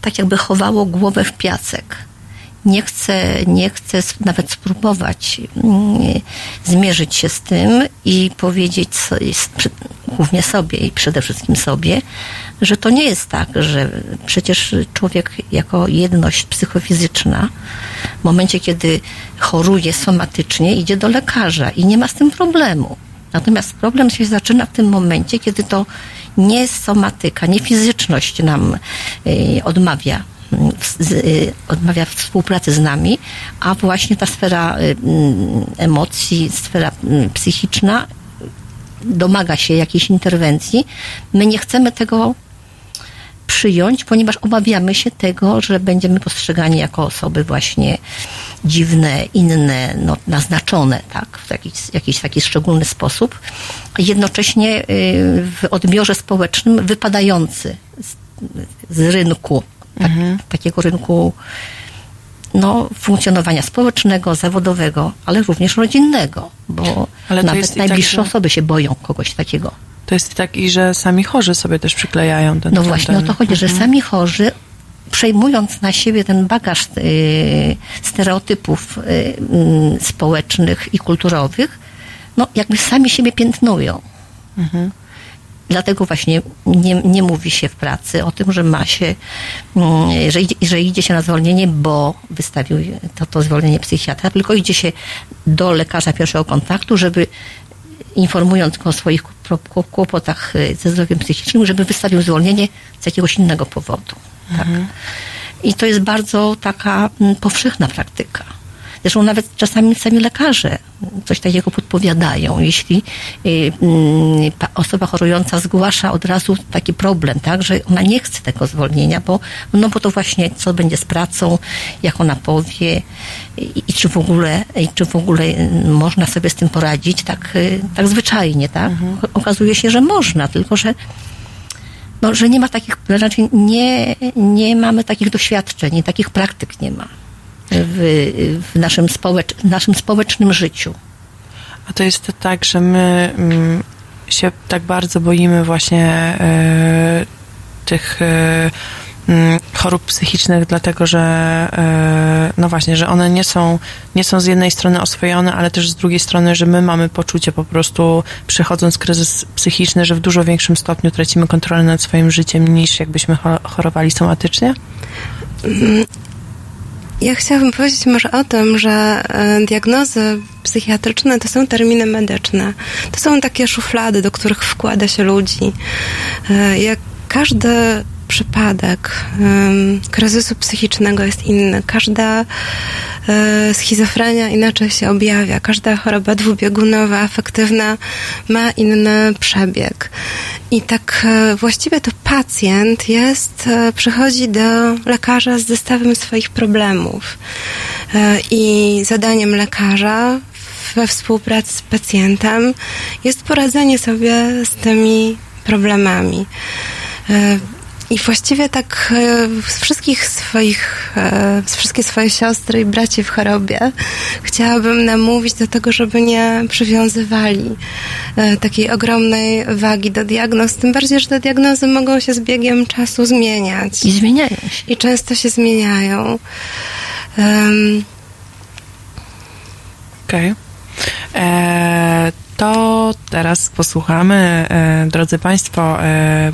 tak jakby chowało głowę w piasek. Nie chce, nie chce nawet spróbować mm, zmierzyć się z tym i powiedzieć głównie sobie i przede wszystkim sobie, że to nie jest tak, że przecież człowiek jako jedność psychofizyczna w momencie, kiedy choruje somatycznie, idzie do lekarza i nie ma z tym problemu. Natomiast problem się zaczyna w tym momencie, kiedy to nie somatyka, nie fizyczność nam y, odmawia y, odmawia współpracy z nami, a właśnie ta sfera mm, emocji, sfera psychiczna domaga się jakiejś interwencji. My nie chcemy tego przyjąć, ponieważ obawiamy się tego, że będziemy postrzegani jako osoby właśnie dziwne, inne, no, naznaczone tak, w jakiś, jakiś taki szczególny sposób, jednocześnie y, w odbiorze społecznym wypadający z, z rynku, tak, mhm. takiego rynku no, funkcjonowania społecznego, zawodowego, ale również rodzinnego, bo nawet najbliższe tak, że... osoby się boją kogoś takiego. To jest tak i, że sami chorzy sobie też przyklejają ten No właśnie ten... o to chodzi, że mhm. sami chorzy przejmując na siebie ten bagaż y, stereotypów y, y, społecznych i kulturowych, no jakby sami siebie piętnują. Mhm. Dlatego właśnie nie, nie mówi się w pracy o tym, że ma się, mm, że idzie, że idzie się na zwolnienie, bo wystawił to, to zwolnienie psychiatra, tylko idzie się do lekarza pierwszego kontaktu, żeby informując go o swoich kłopotach ze zdrowiem psychicznym, żeby wystawił zwolnienie z jakiegoś innego powodu. Tak. Mhm. I to jest bardzo taka mm, powszechna praktyka. Zresztą nawet czasami sami lekarze coś takiego podpowiadają. Jeśli y, mm, osoba chorująca zgłasza od razu taki problem, tak, że ona nie chce tego zwolnienia, bo, no bo to właśnie co będzie z pracą, jak ona powie i, i czy w ogóle, i czy w ogóle można sobie z tym poradzić tak, y, tak zwyczajnie, tak? Mhm. Okazuje się, że można, tylko że no, że nie ma takich, znaczy nie, nie mamy takich doświadczeń, takich praktyk nie ma w, w naszym, społecz, w naszym społecznym życiu. A to jest tak, że my mm, się tak bardzo boimy właśnie y, tych y, Mm, chorób psychicznych, dlatego że e, no właśnie, że one nie są, nie są z jednej strony oswojone, ale też z drugiej strony, że my mamy poczucie po prostu przechodząc kryzys psychiczny, że w dużo większym stopniu tracimy kontrolę nad swoim życiem niż jakbyśmy chorowali somatycznie? Ja chciałabym powiedzieć może o tym, że e, diagnozy psychiatryczne to są terminy medyczne. To są takie szuflady, do których wkłada się ludzi. E, jak każdy przypadek kryzysu psychicznego jest inny. Każda e, schizofrenia inaczej się objawia. Każda choroba dwubiegunowa, afektywna ma inny przebieg. I tak e, właściwie to pacjent jest, e, przychodzi do lekarza z zestawem swoich problemów. I zadaniem lekarza we współpracy z pacjentem jest poradzenie sobie z tymi problemami. I właściwie tak e, z wszystkich swoich, e, z wszystkie swoje siostry i braci w chorobie chciałabym namówić do tego, żeby nie przywiązywali e, takiej ogromnej wagi do diagnoz, tym bardziej, że te diagnozy mogą się z biegiem czasu zmieniać. I zmieniają się. I często się zmieniają. Um. Okej. Okay. To teraz posłuchamy, drodzy Państwo,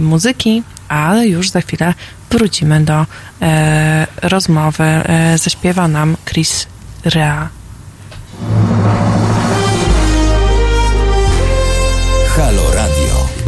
muzyki ale już za chwilę wrócimy do e, rozmowy. E, zaśpiewa nam Chris Rea.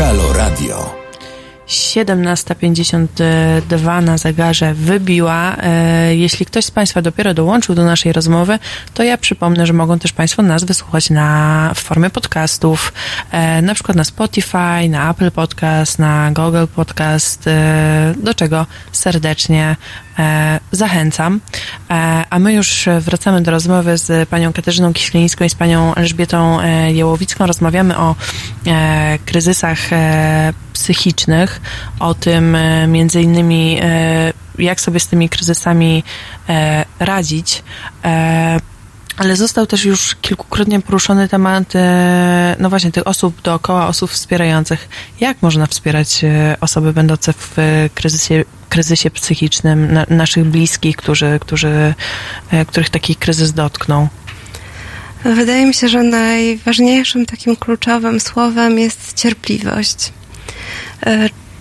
Halo Radio. 17.52 na zegarze wybiła. E, jeśli ktoś z Państwa dopiero dołączył do naszej rozmowy, to ja przypomnę, że mogą też Państwo nas wysłuchać na, w formie podcastów, e, na przykład na Spotify, na Apple Podcast, na Google Podcast, e, do czego serdecznie zachęcam. A my już wracamy do rozmowy z panią Katarzyną Kiślińską i z panią Elżbietą Jełowicką. Rozmawiamy o kryzysach psychicznych, o tym e, między innymi, e, jak sobie z tymi kryzysami e, radzić. Ale został też już kilkukrotnie poruszony temat, no właśnie, tych osób dookoła, osób wspierających. Jak można wspierać osoby będące w kryzysie, kryzysie psychicznym, na, naszych bliskich, którzy, którzy, których taki kryzys dotknął? Wydaje mi się, że najważniejszym takim kluczowym słowem jest cierpliwość.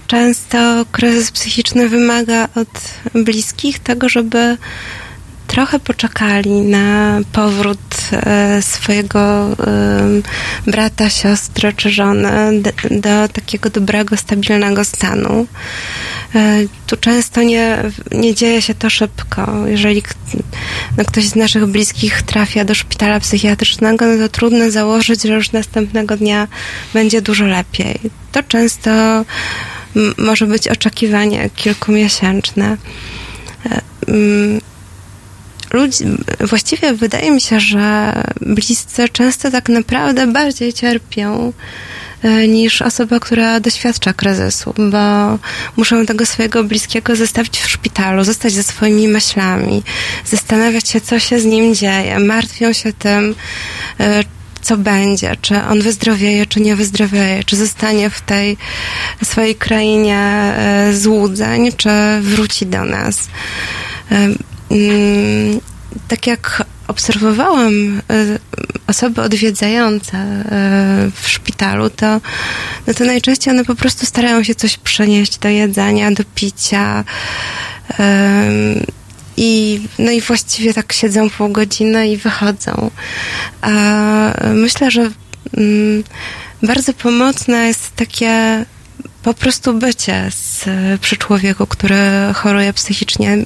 Często kryzys psychiczny wymaga od bliskich tego, żeby trochę poczekali na powrót e, swojego brata, siostry czy żony do takiego dobrego, stabilnego stanu. E, tu często nie, nie dzieje się to szybko. Jeżeli no, ktoś z naszych bliskich trafia do szpitala psychiatrycznego, no to trudno założyć, że już następnego dnia będzie dużo lepiej. To często może być oczekiwanie kilkumiesięczne. E, ludzi, właściwie wydaje mi się, że bliscy często tak naprawdę bardziej cierpią e, niż osoba, która doświadcza kryzysu, bo muszą tego swojego bliskiego zostawić w szpitalu, zostać ze swoimi myślami, zastanawiać się, co się z nim dzieje, martwią się tym, e, co będzie, czy on wyzdrowieje, czy nie wyzdrowieje, czy zostanie w tej swojej krainie e, złudzeń, czy wróci do nas. Mm, tak jak obserwowałam y, osoby odwiedzające w szpitalu, to, no to najczęściej one po prostu starają się coś przynieść do jedzenia, do picia. I, no i właściwie tak siedzą pół godziny i wychodzą. A myślę, że mm, bardzo pomocne jest takie po prostu bycie z, przy człowieku, który choruje psychicznie.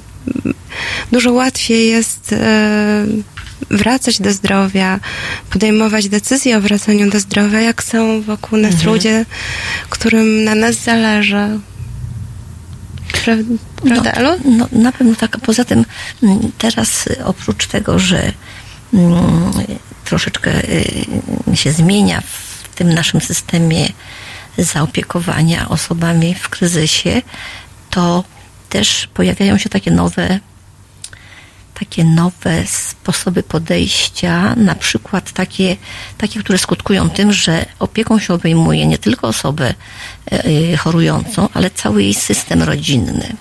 Dużo łatwiej jest e, wracać do zdrowia, podejmować decyzje o wracaniu do zdrowia, jak są wokół nas mhm. ludzie, którym na nas zależy. Prawda, no, no, na pewno tak. Poza tym mm, teraz oprócz tego, że mm, troszeczkę y, się zmienia w tym naszym systemie zaopiekowania osobami w kryzysie, to też pojawiają się takie nowe takie nowe sposoby podejścia, na przykład takie, takie, które skutkują tym, że opieką się obejmuje nie tylko osobę e, e, chorującą, ale cały jej system rodzinny.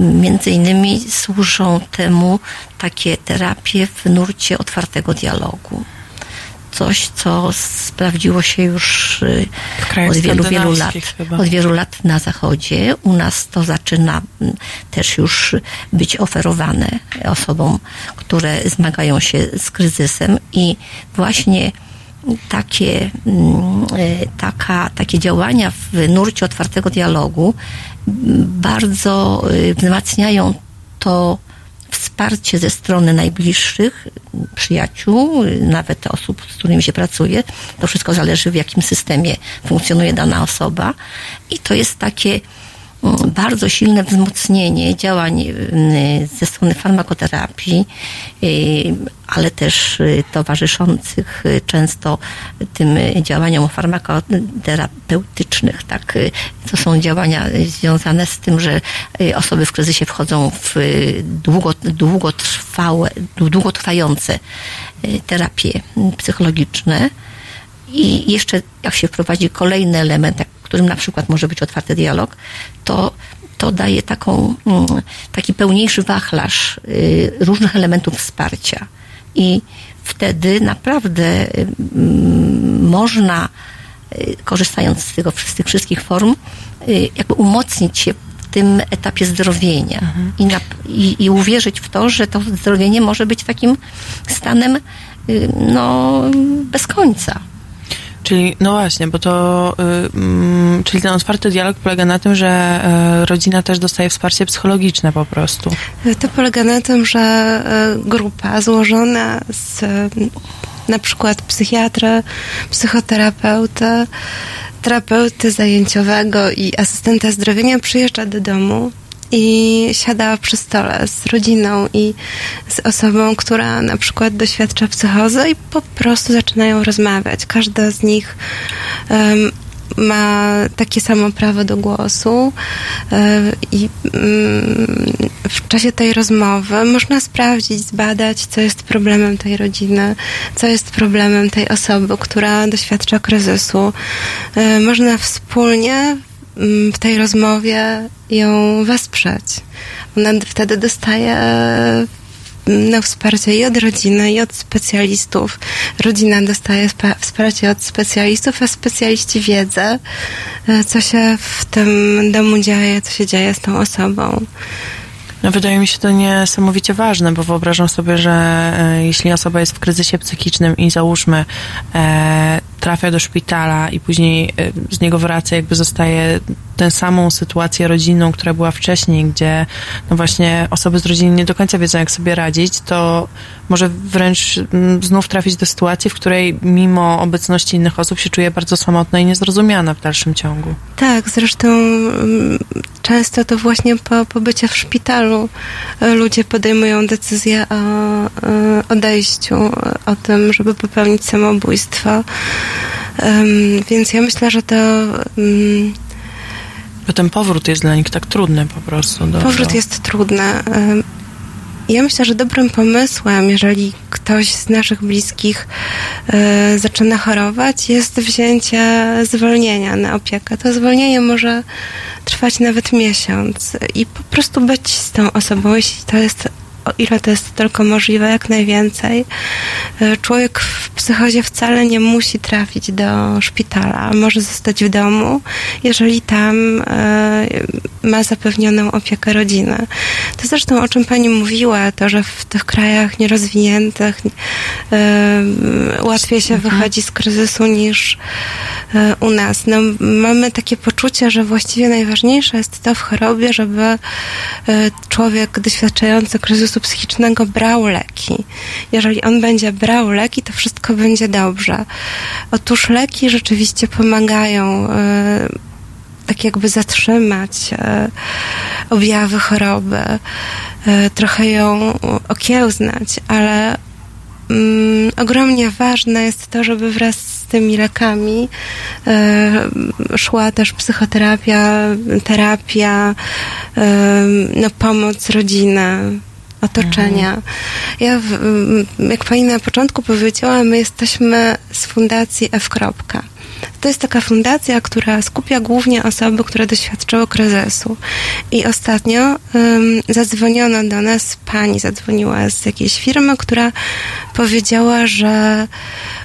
Między innymi służą temu takie terapie w nurcie otwartego dialogu coś, co sprawdziło się już y, od wielu, wielu lat. Chyba. Od wielu lat na Zachodzie. U nas to zaczyna mm, też już być oferowane osobom, które zmagają się z kryzysem i właśnie takie, mm, y, taka, takie działania w nurcie otwartego dialogu bardzo y, wzmacniają to wsparcie ze strony najbliższych, przyjaciół, nawet osób, z którymi się pracuje. To wszystko zależy, w jakim systemie funkcjonuje dana osoba. I to jest takie bardzo silne wzmocnienie działań y, ze strony farmakoterapii, y, ale też y, towarzyszących często tym działaniom farmakoterapeutycznych, tak, to są działania związane z tym, że osoby w kryzysie wchodzą w długo, długotrwałe, długotrwające terapie psychologiczne. I jeszcze jak się wprowadzi kolejny element, którym na przykład może być otwarty dialog, to, to daje taką, mm, taki pełniejszy wachlarz y, różnych elementów wsparcia. I wtedy naprawdę mm, można, y, korzystając z, tego, z tych wszystkich form, y, jakby umocnić się w tym etapie zdrowienia mhm. i, na, i, i uwierzyć w to, że to zdrowienie może być takim stanem no, bez końca. Czyli, no właśnie, bo to, y, czyli ten otwarty dialog polega na tym, że y, rodzina też dostaje wsparcie psychologiczne po prostu. To polega na tym, że y, grupa złożona z na przykład psychiatry, psychoterapeuty, terapeuty zajęciowego i asystenta zdrowienia przyjeżdża do domu i siada przy stole z rodziną i z osobą, która na przykład doświadcza psychozy i po prostu zaczynają rozmawiać. Każda z nich um, ma takie samo prawo do głosu e, i mm, w czasie tej rozmowy można sprawdzić, zbadać, co jest problemem tej rodziny, co jest problemem tej osoby, która doświadcza kryzysu. E, można wspólnie w tej rozmowie ją wesprzeć. Ona wtedy dostaje na wsparcie i od rodziny, i od specjalistów. Rodzina dostaje wsparcie od specjalistów, a specjaliści wiedzą, e, co się w tym domu dzieje, co się dzieje z tą osobą. No, wydaje mi się to niesamowicie ważne, bo wyobrażam sobie, że e, jeśli osoba jest w kryzysie psychicznym i załóżmy e, trafia do szpitala i później e, z niego wraca, jakby zostaje tę samą sytuację rodzinną, która była wcześniej, gdzie no właśnie osoby z rodziny nie do końca wiedzą, jak sobie radzić, to może wręcz mm, znów trafić do sytuacji, w której mimo obecności innych osób się czuje bardzo samotna i niezrozumiana w dalszym ciągu. Tak, zresztą mm, często to właśnie po pobycie w szpitalu e, ludzie podejmują decyzję o e, odejściu, o tym, żeby popełnić samobójstwo. Więc ja myślę, że to ten powrót jest dla nich tak trudny po prostu. Powrót jest trudny. Ja myślę, że dobrym pomysłem, jeżeli ktoś z naszych bliskich y, zaczyna chorować, jest wzięcie zwolnienia na opiekę. To zwolnienie może trwać nawet miesiąc i po prostu być z tą osobą, jeśli to jest o ile to jest tylko możliwe, jak najwięcej. E, człowiek w psychozie wcale nie musi trafić do szpitala, może zostać w domu, jeżeli tam e, ma zapewnioną opiekę rodziny. To zresztą o czym Pani mówiła, to, że w tych krajach nierozwiniętych e, łatwiej się mhm. wychodzi z kryzysu niż u nas. No, mamy takie poczucie, że właściwie najważniejsze jest to w chorobie, żeby człowiek doświadczający kryzysu kryzysu psychicznego brał leki. Jeżeli on będzie brał leki, to wszystko będzie dobrze. Otóż leki rzeczywiście pomagają e, tak jakby zatrzymać e, objawy choroby, e, trochę ją okiełznać, ale mm, ogromnie ważne jest to, żeby wraz z tymi lekami szła też psychoterapia, terapia, no, pomoc rodziny otoczenia. Ja, jak pani na początku powiedziała, my jesteśmy z fundacji F. To jest taka fundacja, która skupia głównie osoby, które doświadczyły kryzysu. I ostatnio um, zadzwoniono do nas, pani zadzwoniła z jakiejś firmy, która powiedziała, że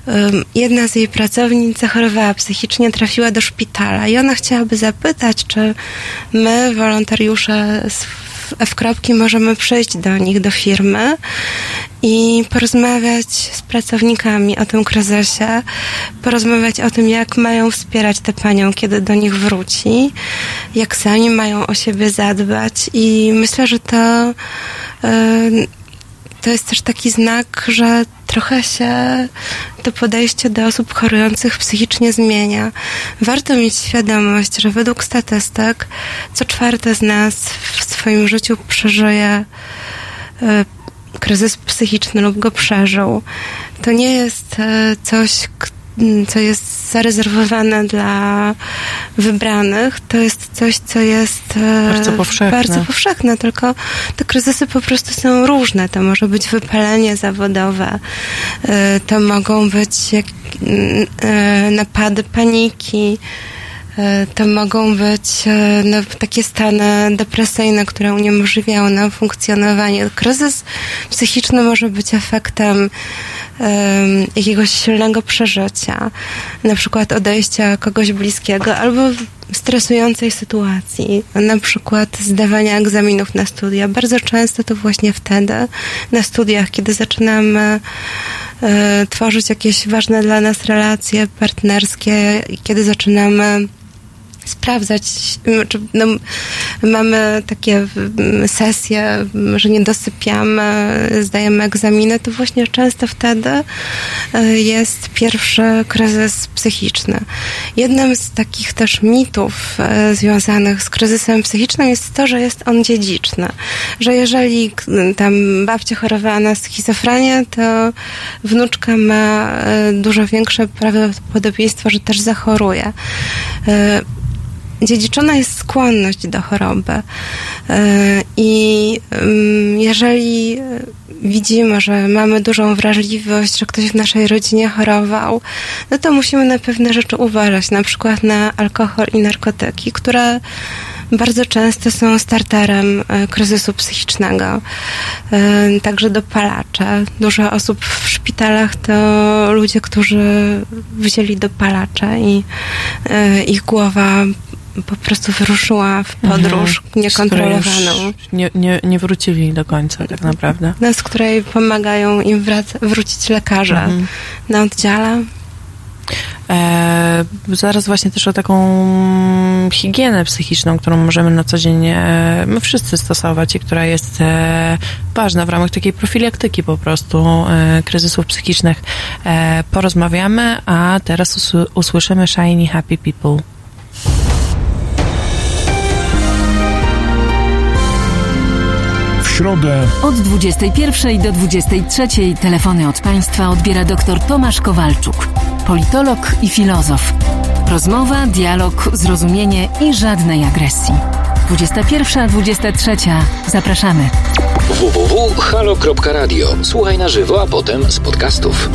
um, jedna z jej pracownic zachorowała psychicznie, trafiła do szpitala i ona chciałaby zapytać, czy my, wolontariusze z F kropki możemy przejść do nich, do firmy i porozmawiać z pracownikami o tym kryzysie, porozmawiać o tym, jak mają wspierać tę panią, kiedy do nich wróci, jak sami mają o siebie zadbać i myślę, że to yy, to jest też taki znak, że trochę się to podejście do osób chorujących psychicznie zmienia. Warto mieć świadomość, że według statystyk co czwarte z nas w swoim życiu przeżyje e, kryzys psychiczny lub go przeżył. To nie jest e, coś, co jest zarezerwowane dla wybranych, to jest coś, co jest e, bardzo powszechne. bardzo powszechne, tylko te kryzysy po prostu są różne. To może być wypalenie zawodowe, e, to mogą być jak, e, napady paniki, to mogą być no, takie stany depresyjne, które uniemożliwiają nam funkcjonowanie. Kryzys psychiczny może być efektem jakiegoś silnego przeżycia, na przykład odejścia kogoś bliskiego albo stresującej sytuacji, na przykład zdawania egzaminów na studia. Bardzo często to właśnie wtedy, na studiach, kiedy zaczynamy e, tworzyć jakieś ważne dla nas relacje partnerskie, kiedy zaczynamy sprawdzać, czy, no, mamy takie sesje, że nie dosypiamy, zdajemy egzaminy, to właśnie często wtedy e, jest pierwszy kryzys psychiczny. Jednym z takich też mitów e, związanych z kryzysem psychicznym jest to, że jest on dziedziczny. Że jeżeli tam babcia chorowała na schizofrenię, to wnuczka ma e, dużo większe prawdopodobieństwo, że też zachoruje dziedziczona jest skłonność do choroby. E, I jeżeli widzimy, że mamy dużą wrażliwość, że ktoś w naszej rodzinie chorował, no to musimy na pewne rzeczy uważać, na przykład na alkohol i narkotyki, które bardzo często są starterem e, kryzysu psychicznego. E, także dopalacze. Dużo osób w szpitalach to ludzie, którzy wzięli dopalacze i ich głowa po prostu wyruszyła w podróż mhm. niekontrolowaną. Nie, nie, nie wrócili do końca tak naprawdę. No, z której pomagają im wraca, wrócić lekarze mhm. na oddziale. E, zaraz właśnie też o taką higienę psychiczną, którą możemy na co dzień e, my wszyscy stosować i która jest e, ważna w ramach takiej profilaktyki po prostu e, kryzysów psychicznych. E, porozmawiamy, a teraz us usłyszymy Shiny Happy People. Środę od 21 do 23 telefony od Państwa odbiera dr Tomasz Kowalczuk, politolog i filozof. Rozmowa, dialog, zrozumienie i żadnej agresji. 21-23. Zapraszamy. www.halo.radio. Słuchaj na żywo, a potem z podcastów.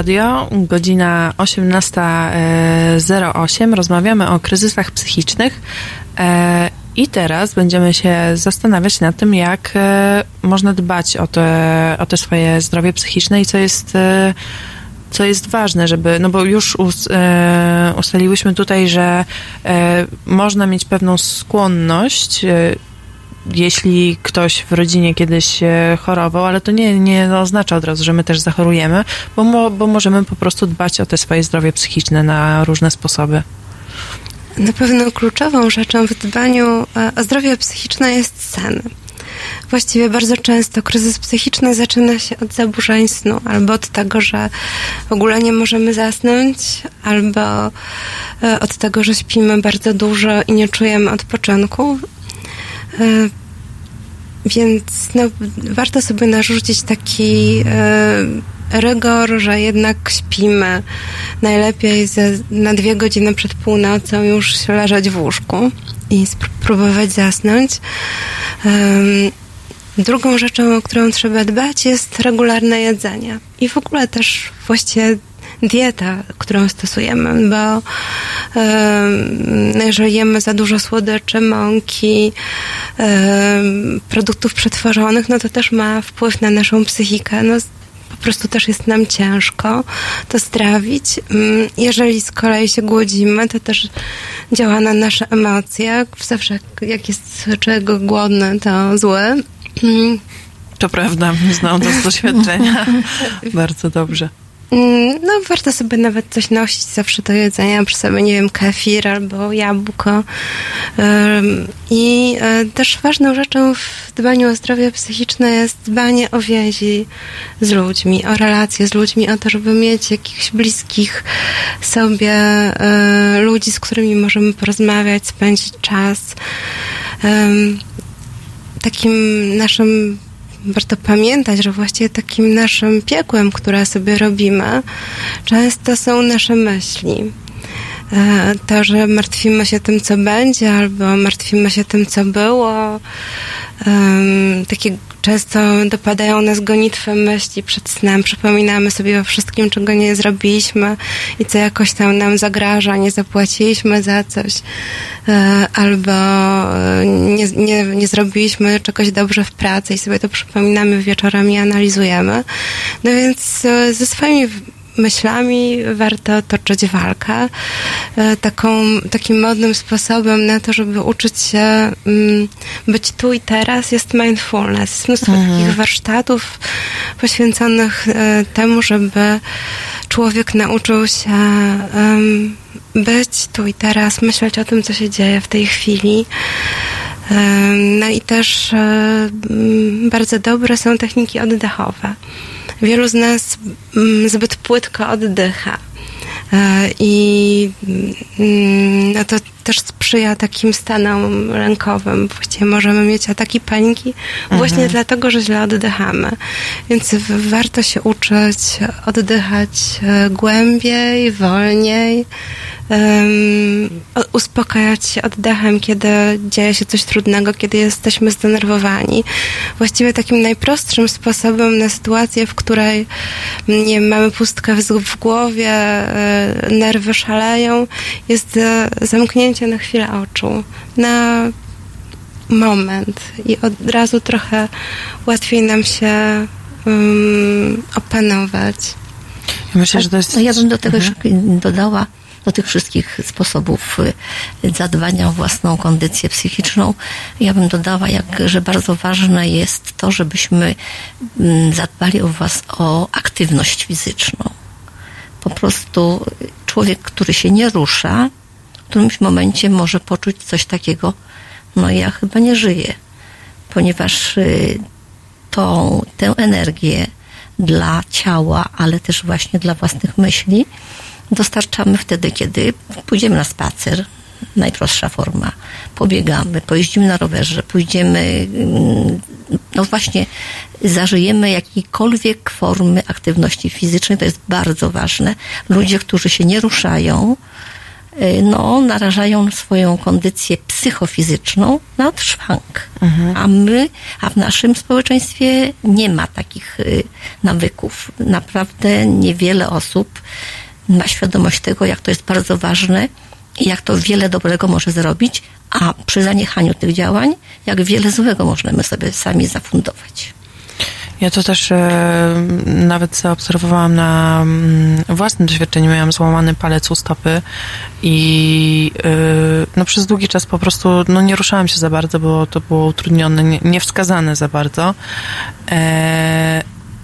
Radio, godzina 18.08. Rozmawiamy o kryzysach psychicznych. E, I teraz będziemy się zastanawiać nad tym, jak e, można dbać o te, o te swoje zdrowie psychiczne i co jest e, co jest ważne, żeby, no bo już us, e, ustaliłyśmy tutaj, że e, można mieć pewną skłonność, e, jeśli ktoś w rodzinie kiedyś chorował, ale to nie, nie oznacza od razu, że my też zachorujemy, bo, mo, bo możemy po prostu dbać o te swoje zdrowie psychiczne na różne sposoby. Na pewno kluczową rzeczą w dbaniu o zdrowie psychiczne jest sen. Właściwie bardzo często kryzys psychiczny zaczyna się od zaburzeń snu, albo od tego, że w ogóle nie możemy zasnąć, albo e, od tego, że śpimy bardzo dużo i nie czujemy odpoczynku. E, więc no, warto sobie narzucić taki e, rygor, że jednak śpimy najlepiej ze, na dwie godziny przed północą już leżeć w łóżku i spróbować zasnąć. Drugą rzeczą, o którą trzeba dbać, jest regularne jedzenie. I w ogóle też właściwie dieta, którą stosujemy, bo jeżeli jemy za dużo słodyczy, mąki, produktów przetworzonych, no to też ma wpływ na naszą psychikę. No, po prostu też jest nam ciężko to strawić. Mm, jeżeli z kolei się głodzimy, to też działa na nasze emocje. Zawsze jak jest czego głodny, to zły. To prawda, znam to z doświadczenia. [laughs] Bardzo dobrze. Mm, no, warto sobie nawet coś nosić zawsze do jedzenia, przy sobie, nie wiem, kefir albo jabłko. I e, też ważną rzeczą w dbaniu o zdrowie psychiczne jest dbanie o więzi z ludźmi, o relacje z ludźmi, o to, żeby mieć jakichś bliskich sobie e, ludzi, z którymi możemy porozmawiać, spędzić czas. Takim naszym warto pamiętać, że właściwie takim naszym piekłem, które sobie robimy, często są nasze myśli. E, to, że martwimy się tym, co będzie, albo martwimy się tym, co było. Takie często dopadają nas gonitwe myśli przed snem. Przypominamy sobie o wszystkim, czego nie zrobiliśmy i co jakoś tam nam zagraża, nie zapłaciliśmy za coś, e, albo e, nie, nie, nie zrobiliśmy czegoś dobrze w pracy i sobie to przypominamy wieczorami i analizujemy. No więc ze swoimi myślami warto toczyć walkę. E, taką, takim modnym sposobem na to, żeby uczyć się mm, być tu i teraz jest mindfulness. Jest mnóstwo mhm. takich warsztatów poświęconych e, temu, żeby człowiek nauczył się być tu i teraz, myśleć o tym, co się dzieje w tej chwili. No i też e, bardzo dobre są techniki oddechowe wielu z nas mm, zbyt płytko oddycha. E, I mm, no to też sprzyja takim stanom rękowym. Właściwie możemy mieć ataki paniki właśnie mhm. dlatego, że źle oddychamy. Więc warto się uczyć oddychać e, głębiej, wolniej, um, uspokajać się oddechem, kiedy dzieje się coś trudnego, kiedy jesteśmy zdenerwowani. Właściwie takim najprostszym sposobem na sytuację, w której nie mamy pustkę w, w głowie, e, nerwy szaleją, jest e, zamknięcie na chwilę oczu, na moment i od razu trochę łatwiej nam się um, opanować. Myślę, że to jest... No ja bym do tego mhm. dodała, do tych wszystkich sposobów y, zadbania o własną kondycję psychiczną, ja bym dodała, jak, że bardzo ważne jest to, żebyśmy mm, zadbali o, was, o aktywność fizyczną. Po prostu człowiek, który się nie rusza, którymś momencie może poczuć coś takiego, no ja chyba nie żyję, ponieważ y, tą, tę energię dla ciała, ale też właśnie dla własnych myśli, dostarczamy wtedy, kiedy pójdziemy na spacer, najprostsza forma, pobiegamy, pojeździmy na rowerze, pójdziemy, mm, no właśnie, zażyjemy jakiejkolwiek formy aktywności fizycznej, to jest bardzo ważne. Ludzie, którzy się nie ruszają, no, narażają swoją kondycję psychofizyczną na odszwank. Mhm. A my, a w naszym społeczeństwie nie ma takich y, nawyków. Naprawdę niewiele osób ma świadomość tego, jak to jest bardzo ważne i jak to wiele dobrego może zrobić, a przy zaniechaniu tych działań, jak wiele złego możemy sobie sami zafundować. Ja to też e, nawet zaobserwowałam na mm, własnym doświadczeniu. Miałam złamany palec u stopy i e, no, przez długi czas po prostu no, nie ruszałam się za bardzo, bo to było utrudnione, nie, niewskazane za bardzo. E,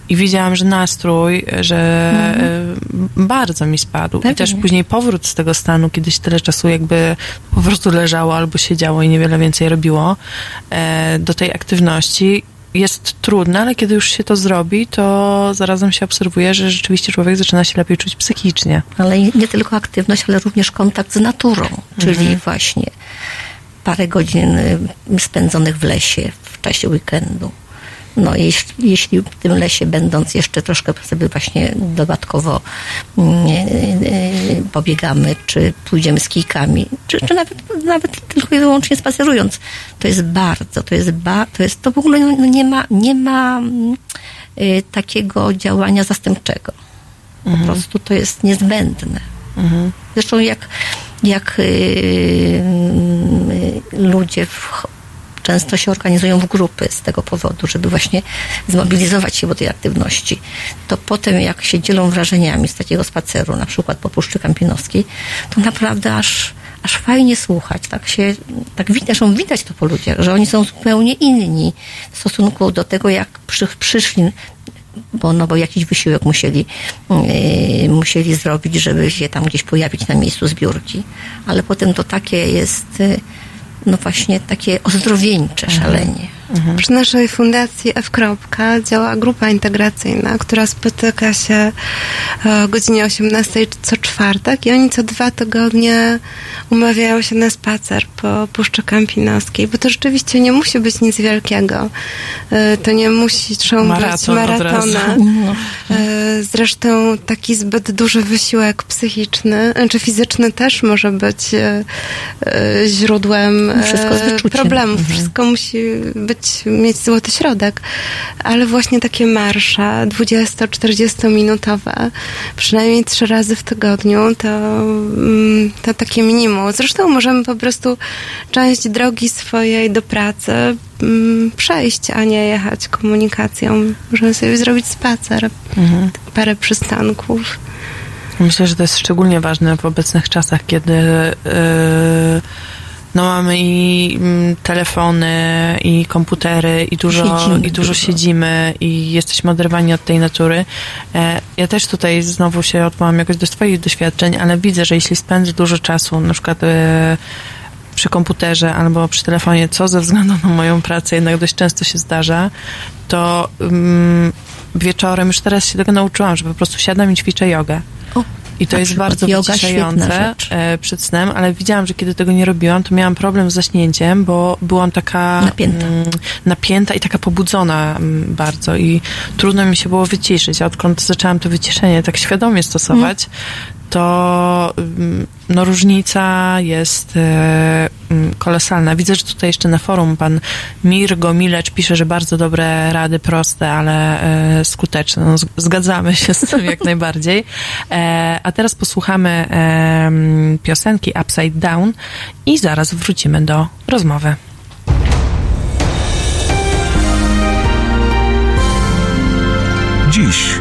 i widziałam, że nastrój, że mhm. bardzo mi spadł. Pewnie. I też później powrót z tego stanu, kiedyś tyle czasu jakby po prostu leżało albo siedziało i niewiele więcej robiło, do tej aktywności jest trudne, ale kiedy już się to zrobi, to zarazem się obserwuje, że rzeczywiście człowiek zaczyna się lepiej czuć psychicznie. Ale nie tylko aktywność, ale również kontakt z naturą, czyli mhm. właśnie parę godzin y, spędzonych w lesie w czasie weekendu no jeśli, jeśli w tym lesie będąc jeszcze troszkę sobie właśnie dodatkowo mm, e, e, pobiegamy, czy pójdziemy z kijkami, czy, czy nawet, nawet tylko i wyłącznie spacerując, to jest bardzo, to jest ba, to jest, to w ogóle no, nie ma, nie ma mm, e, takiego działania zastępczego. Po mhm. prostu to jest niezbędne. Mhm. Zresztą jak, jak yy, ludzie w, często się organizują w grupy z tego powodu, żeby właśnie zmobilizować się do tej aktywności. To potem, jak się dzielą wrażeniami z takiego spaceru, na przykład po Puszczy Kampinowskiej, to naprawdę aż aż fajnie słuchać, tak się, tak widać, widać to po ludziach, że oni są zupełnie inni w stosunku do tego, jak przy, przyszli, bo, no, bo jakiś wysiłek musieli, yy, musieli zrobić, żeby się tam gdzieś pojawić na miejscu zbiórki. Ale potem to takie jest, yy, no właśnie takie ozdrowieńcze mhm. szalenie. Mhm. Przy naszej fundacji F. działa grupa integracyjna, która spotyka się e, o godzinie 18 co czwartek i oni co dwa tygodnie umawiają się na spacer po Puszczy Kampinoskiej, bo to rzeczywiście nie musi być nic wielkiego. E, to nie musi być maratony. [laughs] No. E, zresztą taki zbyt duży wysiłek psychiczny, czy fizyczny też może być źródłem problemów. Mhm. Wszystko musi być być, mieć złoty środek, ale właśnie takie marsze 20-40 minutowe, przynajmniej trzy razy w tygodniu, to, mm, to takie minimum. Zresztą możemy po prostu część drogi swojej do pracy mm, przejść, a nie jechać komunikacją. Możemy sobie zrobić spacer, mhm. parę przystanków. Myślę, że to jest szczególnie ważne w obecnych czasach, kiedy yy no mamy i mm, telefony, i komputery, i dużo siedzimy, i dużo siedzimy, i jesteśmy oderwani od tej natury. E, ja też tutaj znowu się odwołam jakoś do swoich doświadczeń, ale widzę, że jeśli spędzę dużo czasu, na przykład e, przy komputerze albo przy telefonie, co ze względu na moją pracę jednak dość często się zdarza, to um, wieczorem, już teraz się tego nauczyłam, że po prostu siadam i ćwiczę jogę. I to jest bardzo wyciszające e, przed snem, ale widziałam, że kiedy tego nie robiłam, to miałam problem z zaśnięciem, bo byłam taka napięta, mm, napięta i taka pobudzona mm, bardzo. I trudno mi się było wyciszyć. A odkąd zaczęłam to wyciszenie tak świadomie stosować, to mm, no, różnica jest e, mm, kolosalna. Widzę, że tutaj jeszcze na forum pan Mirgo Milecz pisze, że bardzo dobre rady, proste, ale e, skuteczne. No, zgadzamy się z tym jak [laughs] najbardziej. E, a teraz posłuchamy e, piosenki Upside Down i zaraz wrócimy do rozmowy. Dziś.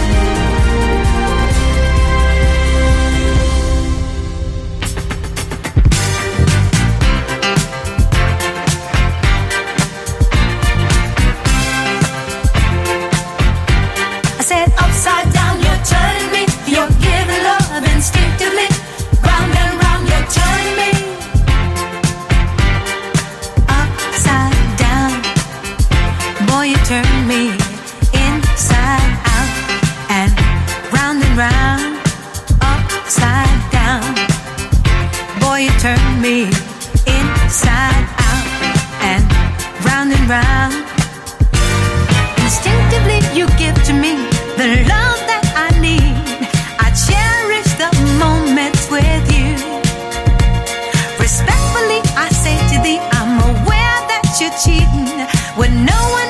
Turn me inside out and round and round. Instinctively, you give to me the love that I need. I cherish the moments with you. Respectfully, I say to thee, I'm aware that you're cheating when no one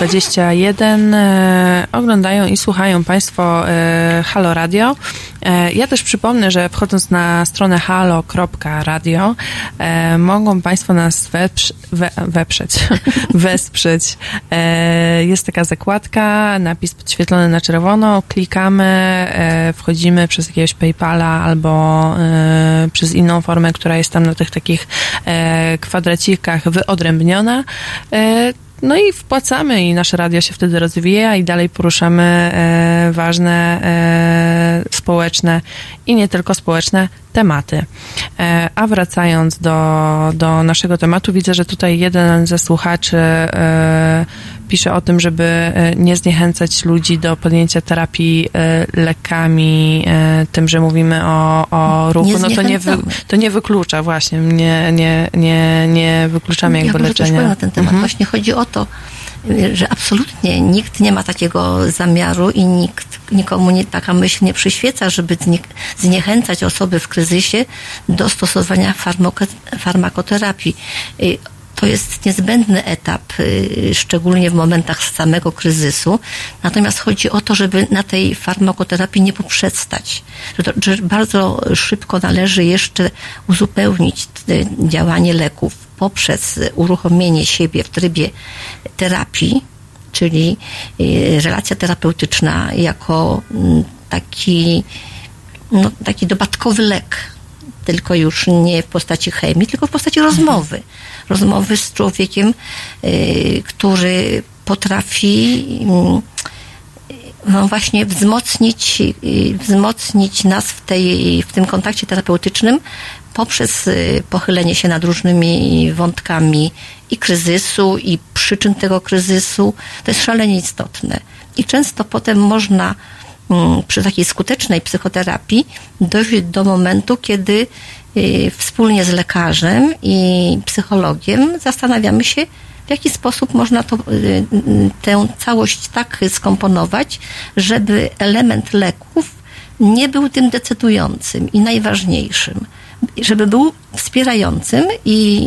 21. E, oglądają i słuchają Państwo e, Halo Radio. E, ja też przypomnę, że wchodząc na stronę halo.radio e, mogą Państwo nas weprz, we, weprzeć, [laughs] wesprzeć. E, jest taka zakładka, napis podświetlony na czerwono, klikamy, e, wchodzimy przez jakiegoś Paypala albo przez inną formę, która jest tam na tych takich kwadracikach wyodrębniona no i wpłacamy i nasze radio się wtedy rozwija i dalej poruszamy e, ważne e, społeczne i nie tylko społeczne tematy. E, a wracając do, do naszego tematu, widzę, że tutaj jeden ze słuchaczy e, pisze o tym, żeby e, nie zniechęcać ludzi do podjęcia terapii lekami, tym, że mówimy o, o ruchu. No to nie, wy, to nie wyklucza właśnie, nie, nie, nie, nie wykluczamy Ja jakby też leczenia. powiem na ten temat. Mhm. Właśnie chodzi o to, że absolutnie nikt nie ma takiego zamiaru i nikt, nikomu nie, taka myśl nie przyświeca, żeby znie, zniechęcać osoby w kryzysie do stosowania farmako, farmakoterapii. To jest niezbędny etap, y, szczególnie w momentach samego kryzysu. Natomiast chodzi o to, żeby na tej farmakoterapii nie poprzestać. Że, bardzo szybko należy jeszcze uzupełnić działanie leków poprzez uruchomienie siebie w trybie terapii, czyli y, relacja terapeutyczna jako mm, taki, no, taki dodatkowy lek tylko już nie w postaci chemii, tylko w postaci rozmowy. Rozmowy z człowiekiem, y, który potrafi mm, no właśnie wzmocnić, y, wzmocnić nas w, tej, w tym kontakcie terapeutycznym poprzez y, pochylenie się nad różnymi wątkami i kryzysu, i przyczyn tego kryzysu. To jest szalenie istotne. I często potem można przy takiej skutecznej psychoterapii dojść do momentu, kiedy y, wspólnie z lekarzem i psychologiem zastanawiamy się, w jaki sposób można to, y, tę całość tak skomponować, żeby element leków nie był tym decydującym i najważniejszym. Żeby był wspierającym i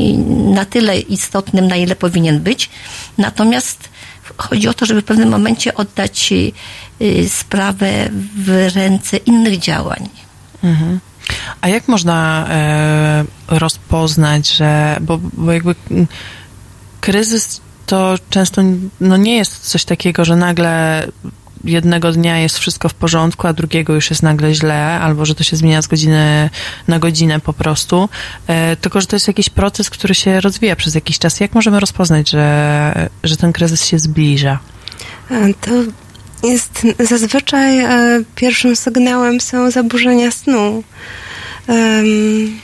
na tyle istotnym, na ile powinien być. Natomiast chodzi o to, żeby w pewnym momencie oddać y, sprawę w ręce innych działań. Mhm. A jak można e, rozpoznać, że, bo, bo jakby kryzys to często no nie jest coś takiego, że nagle jednego dnia jest wszystko w porządku, a drugiego już jest nagle źle, albo że to się zmienia z godziny na godzinę po prostu, e, tylko że to jest jakiś proces, który się rozwija przez jakiś czas. Jak możemy rozpoznać, że, że ten kryzys się zbliża? E, To jest zazwyczaj e, pierwszym sygnałem są zaburzenia snu. Em,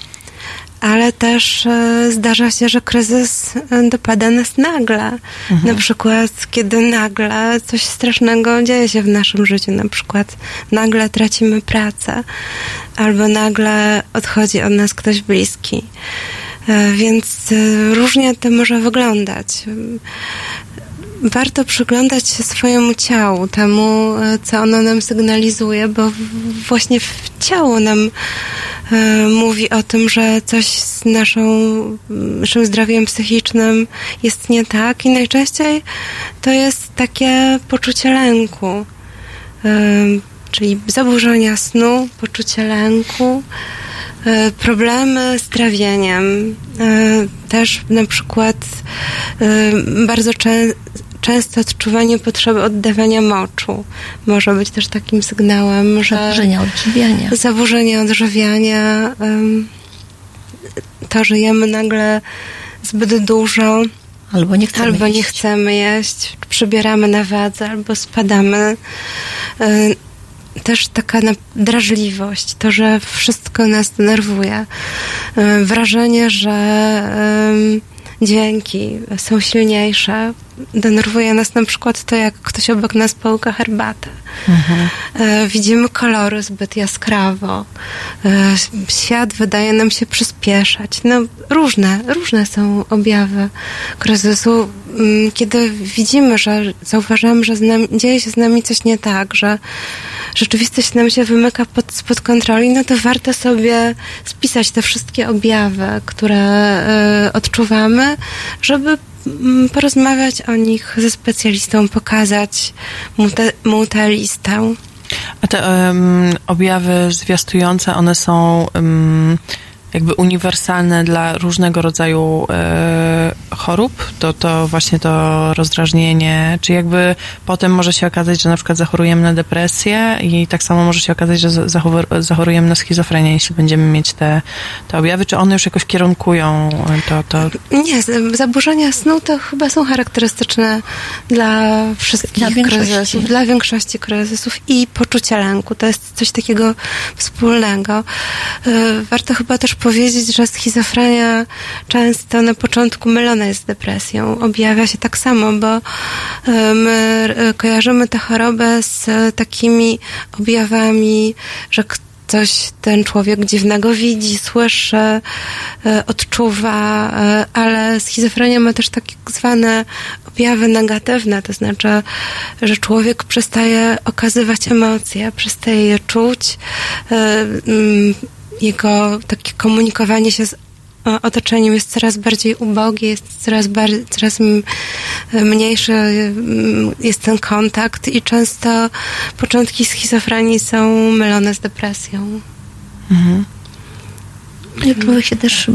ale też e, zdarza się, że kryzys e, dopada nas nagle. Na przykład, kiedy nagle coś strasznego dzieje się w naszym życiu, na przykład nagle tracimy pracę, albo nagle odchodzi od nas ktoś bliski. E, Więc e, różnie to może wyglądać. Warto przyglądać się swojemu ciału, temu, e, co ono nam sygnalizuje, bo właśnie ciało nam e, mówi o tym, że coś z naszą, naszym zdrowiem psychicznym jest nie tak i najczęściej to jest takie poczucie lęku, e, czyli zaburzenia snu, poczucie lęku, problemy z trawieniem. Też na przykład bardzo czę- często odczuwanie potrzeby oddawania moczu może być też takim sygnałem, że Zaburzenia odżywiania. zaburzenia odżywiania, to, że jemy nagle zbyt dużo, Albo nie chcemy albo nie jeść. chcemy jeść, przybieramy na wadze, albo spadamy. Też taka drażliwość, to, że wszystko nas denerwuje. Wrażenie, że dźwięki są silniejsze. Denerwuje nas na przykład to, jak ktoś obok nas połyka herbatę. E, Widzimy kolory zbyt jaskrawo. E, Świat wydaje nam się przyspieszać. No, różne, różne są objawy kryzysu. Mm, Kiedy widzimy, że zauważamy, że nami, dzieje się z nami coś nie tak, że rzeczywistość nam się wymyka pod, spod kontroli, no to warto sobie spisać te wszystkie objawy, które e, odczuwamy, żeby porozmawiać o nich ze specjalistą, pokazać mu, te, tę listę. A te em, objawy zwiastujące, one są em, jakby uniwersalne dla różnego rodzaju e, chorób? To, to właśnie to rozdrażnienie, czy jakby potem może się okazać, że na przykład zachorujemy na depresję i tak samo może się okazać, że za- zachor- zachorujemy na schizofrenię, jeśli będziemy mieć te, te objawy, czy one już jakoś kierunkują to, to Nie, zaburzenia snu to chyba są charakterystyczne dla wszystkich Dla większości. kryzysów, dla większości kryzysów i poczucia lęku. To jest coś takiego wspólnego. Y, Warto chyba też powiedzieć, że schizofrenia często na początku mylona jest z depresją. Objawia się tak samo, bo y, my y, kojarzymy tę chorobę z y, takimi objawami, że coś ten człowiek dziwnego widzi, słyszy, e, odczuwa, e, ale schizofrenia ma też tak zwane objawy negatywne, to znaczy, że człowiek przestaje okazywać emocje, przestaje je czuć, e, jego takie komunikowanie się z o- otoczeniu jest coraz bardziej ubogie, jest coraz, bar- coraz mniejszy jest ten kontakt i często początki schizofrenii są mylone z depresją. I Człowiek się też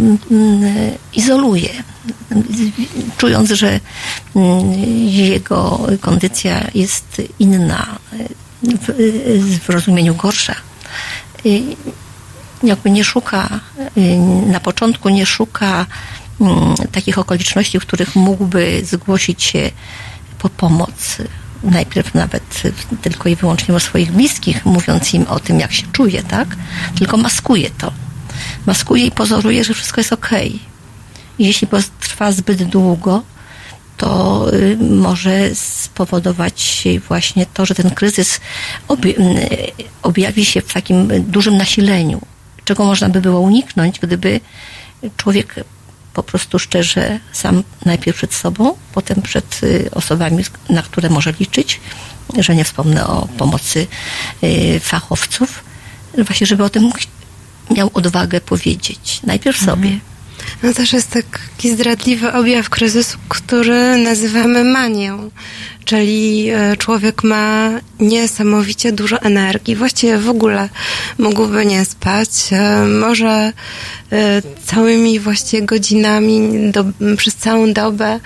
izoluje, czując, że jego kondycja jest inna, w, w rozumieniu gorsza. Jakby nie szuka, y, na początku nie szuka mm, takich okoliczności, w których mógłby zgłosić się po pomoc. Najpierw nawet tylko i wyłącznie o swoich bliskich, mówiąc im o tym, jak się czuje, tak? Tylko maskuje to maskuje i pozoruje, że wszystko jest. I Jeśli trwa zbyt długo, to y, może spowodować właśnie to, że ten kryzys y, objawi się w takim dużym nasileniu, czego można by było uniknąć, gdyby człowiek po prostu szczerze sam najpierw przed sobą, potem przed y, osobami, na które może liczyć, że nie wspomnę o pomocy y, fachowców, właśnie żeby o tym miał odwagę powiedzieć. Najpierw sobie. No też jest taki zdradliwy objaw kryzysu, który nazywamy manią. Czyli e, człowiek ma niesamowicie dużo energii. Właściwie w ogóle mógłby nie spać. E, Może e, całymi właściwie godzinami do, przez całą dobę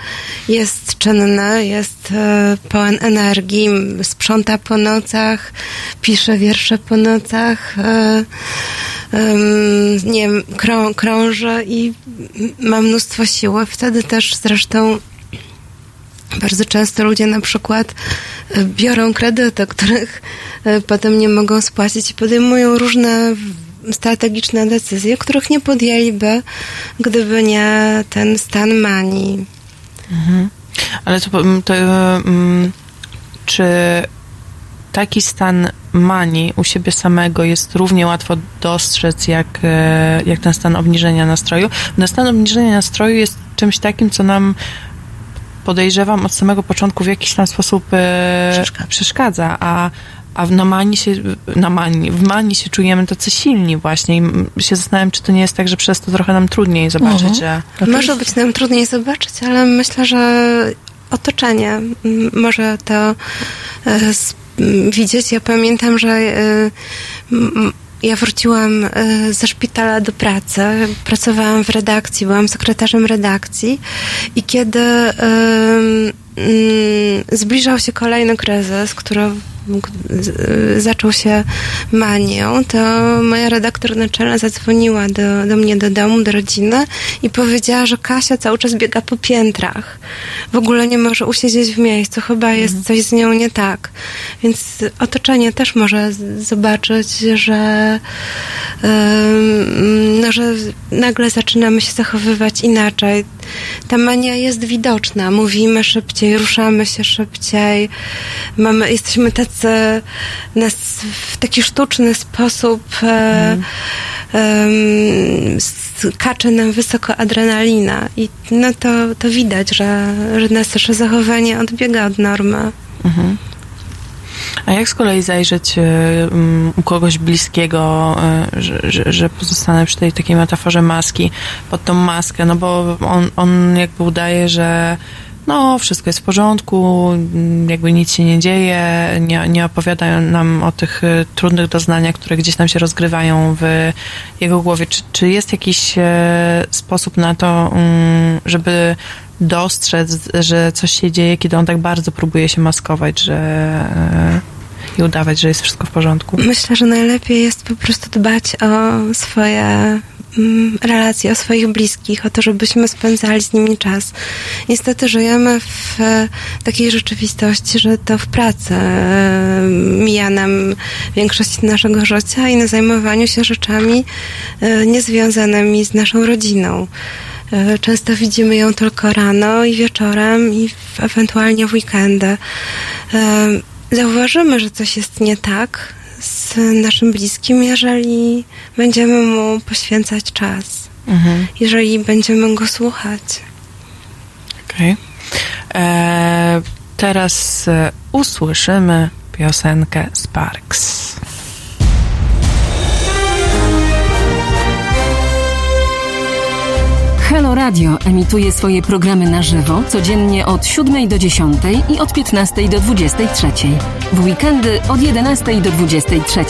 jest czynny, jest pełen energii, sprząta po nocach, pisze wiersze po nocach. nie wiem, krą, krąży i ma mnóstwo siły. Wtedy też zresztą bardzo często ludzie na przykład e, biorą kredyty, których e, potem nie mogą spłacić i podejmują różne strategiczne decyzje, których nie podjęliby, gdyby nie ten stan manii. Ale to, to mm, czy taki stan manii u siebie samego jest równie łatwo dostrzec jak, e, jak ten stan obniżenia nastroju? Ten stan obniżenia nastroju jest czymś takim, co nam podejrzewam od samego początku w jakiś tam sposób e, Przeszkadza. przeszkadza, a a w na manii się, na manii, w manii się czujemy tacy silni właśnie i się zastanawiam, czy to nie jest tak, że przez to trochę nam trudniej zobaczyć, Mhm. że... Może być nam trudniej zobaczyć, ale myślę, że otoczenie może to e, widzieć. Ja pamiętam, że e, ja wróciłam e, ze szpitala do pracy. Pracowałam w redakcji, byłam sekretarzem redakcji i kiedy mm, zbliżał się kolejny kryzys, który zaczął się manią, to moja redaktor naczelna zadzwoniła do, do mnie do domu, do rodziny i powiedziała, że Kasia cały czas biega po piętrach. W ogóle nie może usiedzieć w miejscu, chyba jest coś z nią nie tak. Więc otoczenie też może zobaczyć, że, ym, no, że nagle zaczynamy się zachowywać inaczej. Ta mania jest widoczna. Mówimy szybciej, ruszamy się szybciej. Mamy, jesteśmy tacy nas w taki sztuczny sposób e, em, skacze nam wysoko adrenalina. I no to, to widać, że, że nasze zachowanie odbiega od normy. A jak z kolei zajrzeć mm, u kogoś bliskiego, y, że, że, że pozostanę przy tej takiej metaforze maski, pod tą maskę, no bo on, on jakby udaje, że no, wszystko jest w porządku, mm, jakby nic się nie dzieje, nie, nie opowiadają nam o tych y, trudnych doznaniach, które gdzieś tam się rozgrywają w jego głowie. Czy, czy jest jakiś e, sposób na to, mm, żeby dostrzec, że coś się dzieje, kiedy on tak bardzo próbuje się maskować, że e, i udawać, że jest wszystko w porządku? Myślę, że najlepiej jest po prostu dbać o swoje relacje, o swoich bliskich, o to, żebyśmy spędzali z nimi czas. Niestety żyjemy w e, takiej rzeczywistości, że to w pracy e, mija nam większość naszego życia i na zajmowaniu się rzeczami e, niezwiązanymi z naszą rodziną. Często widzimy ją tylko rano i wieczorem i ewentualnie w weekendy. Zauważymy, że coś jest nie tak z naszym bliskim, jeżeli będziemy mu poświęcać czas, Mhm. jeżeli będziemy go słuchać. Okej. E, Teraz e, usłyszymy piosenkę Sparks. Halo Radio emituje swoje programy na żywo codziennie od 7 do 10 i od 15 do 23. W weekendy od 11 do 23.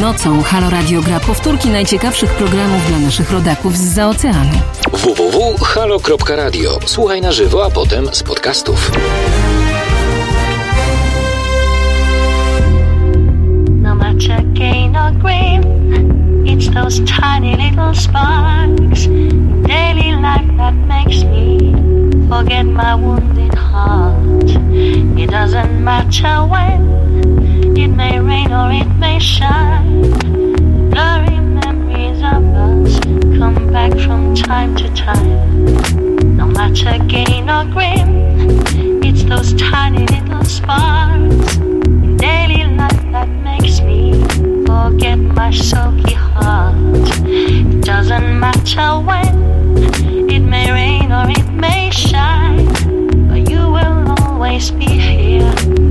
Nocą Halo Radio gra powtórki najciekawszych programów dla naszych rodaków z oceanu. www.halo.radio. Słuchaj na żywo, a potem z podcastów. No matter gain or gain, it's those tiny little sparks daily life that makes me forget my wounded heart. It doesn't matter when, it may rain or it may shine. Blurry memories of us come back from time to time. No matter gain or grim, it's those tiny little sparks in daily life that makes me forget my sulky heart. It doesn't matter when, or it may shine, but you will always be here,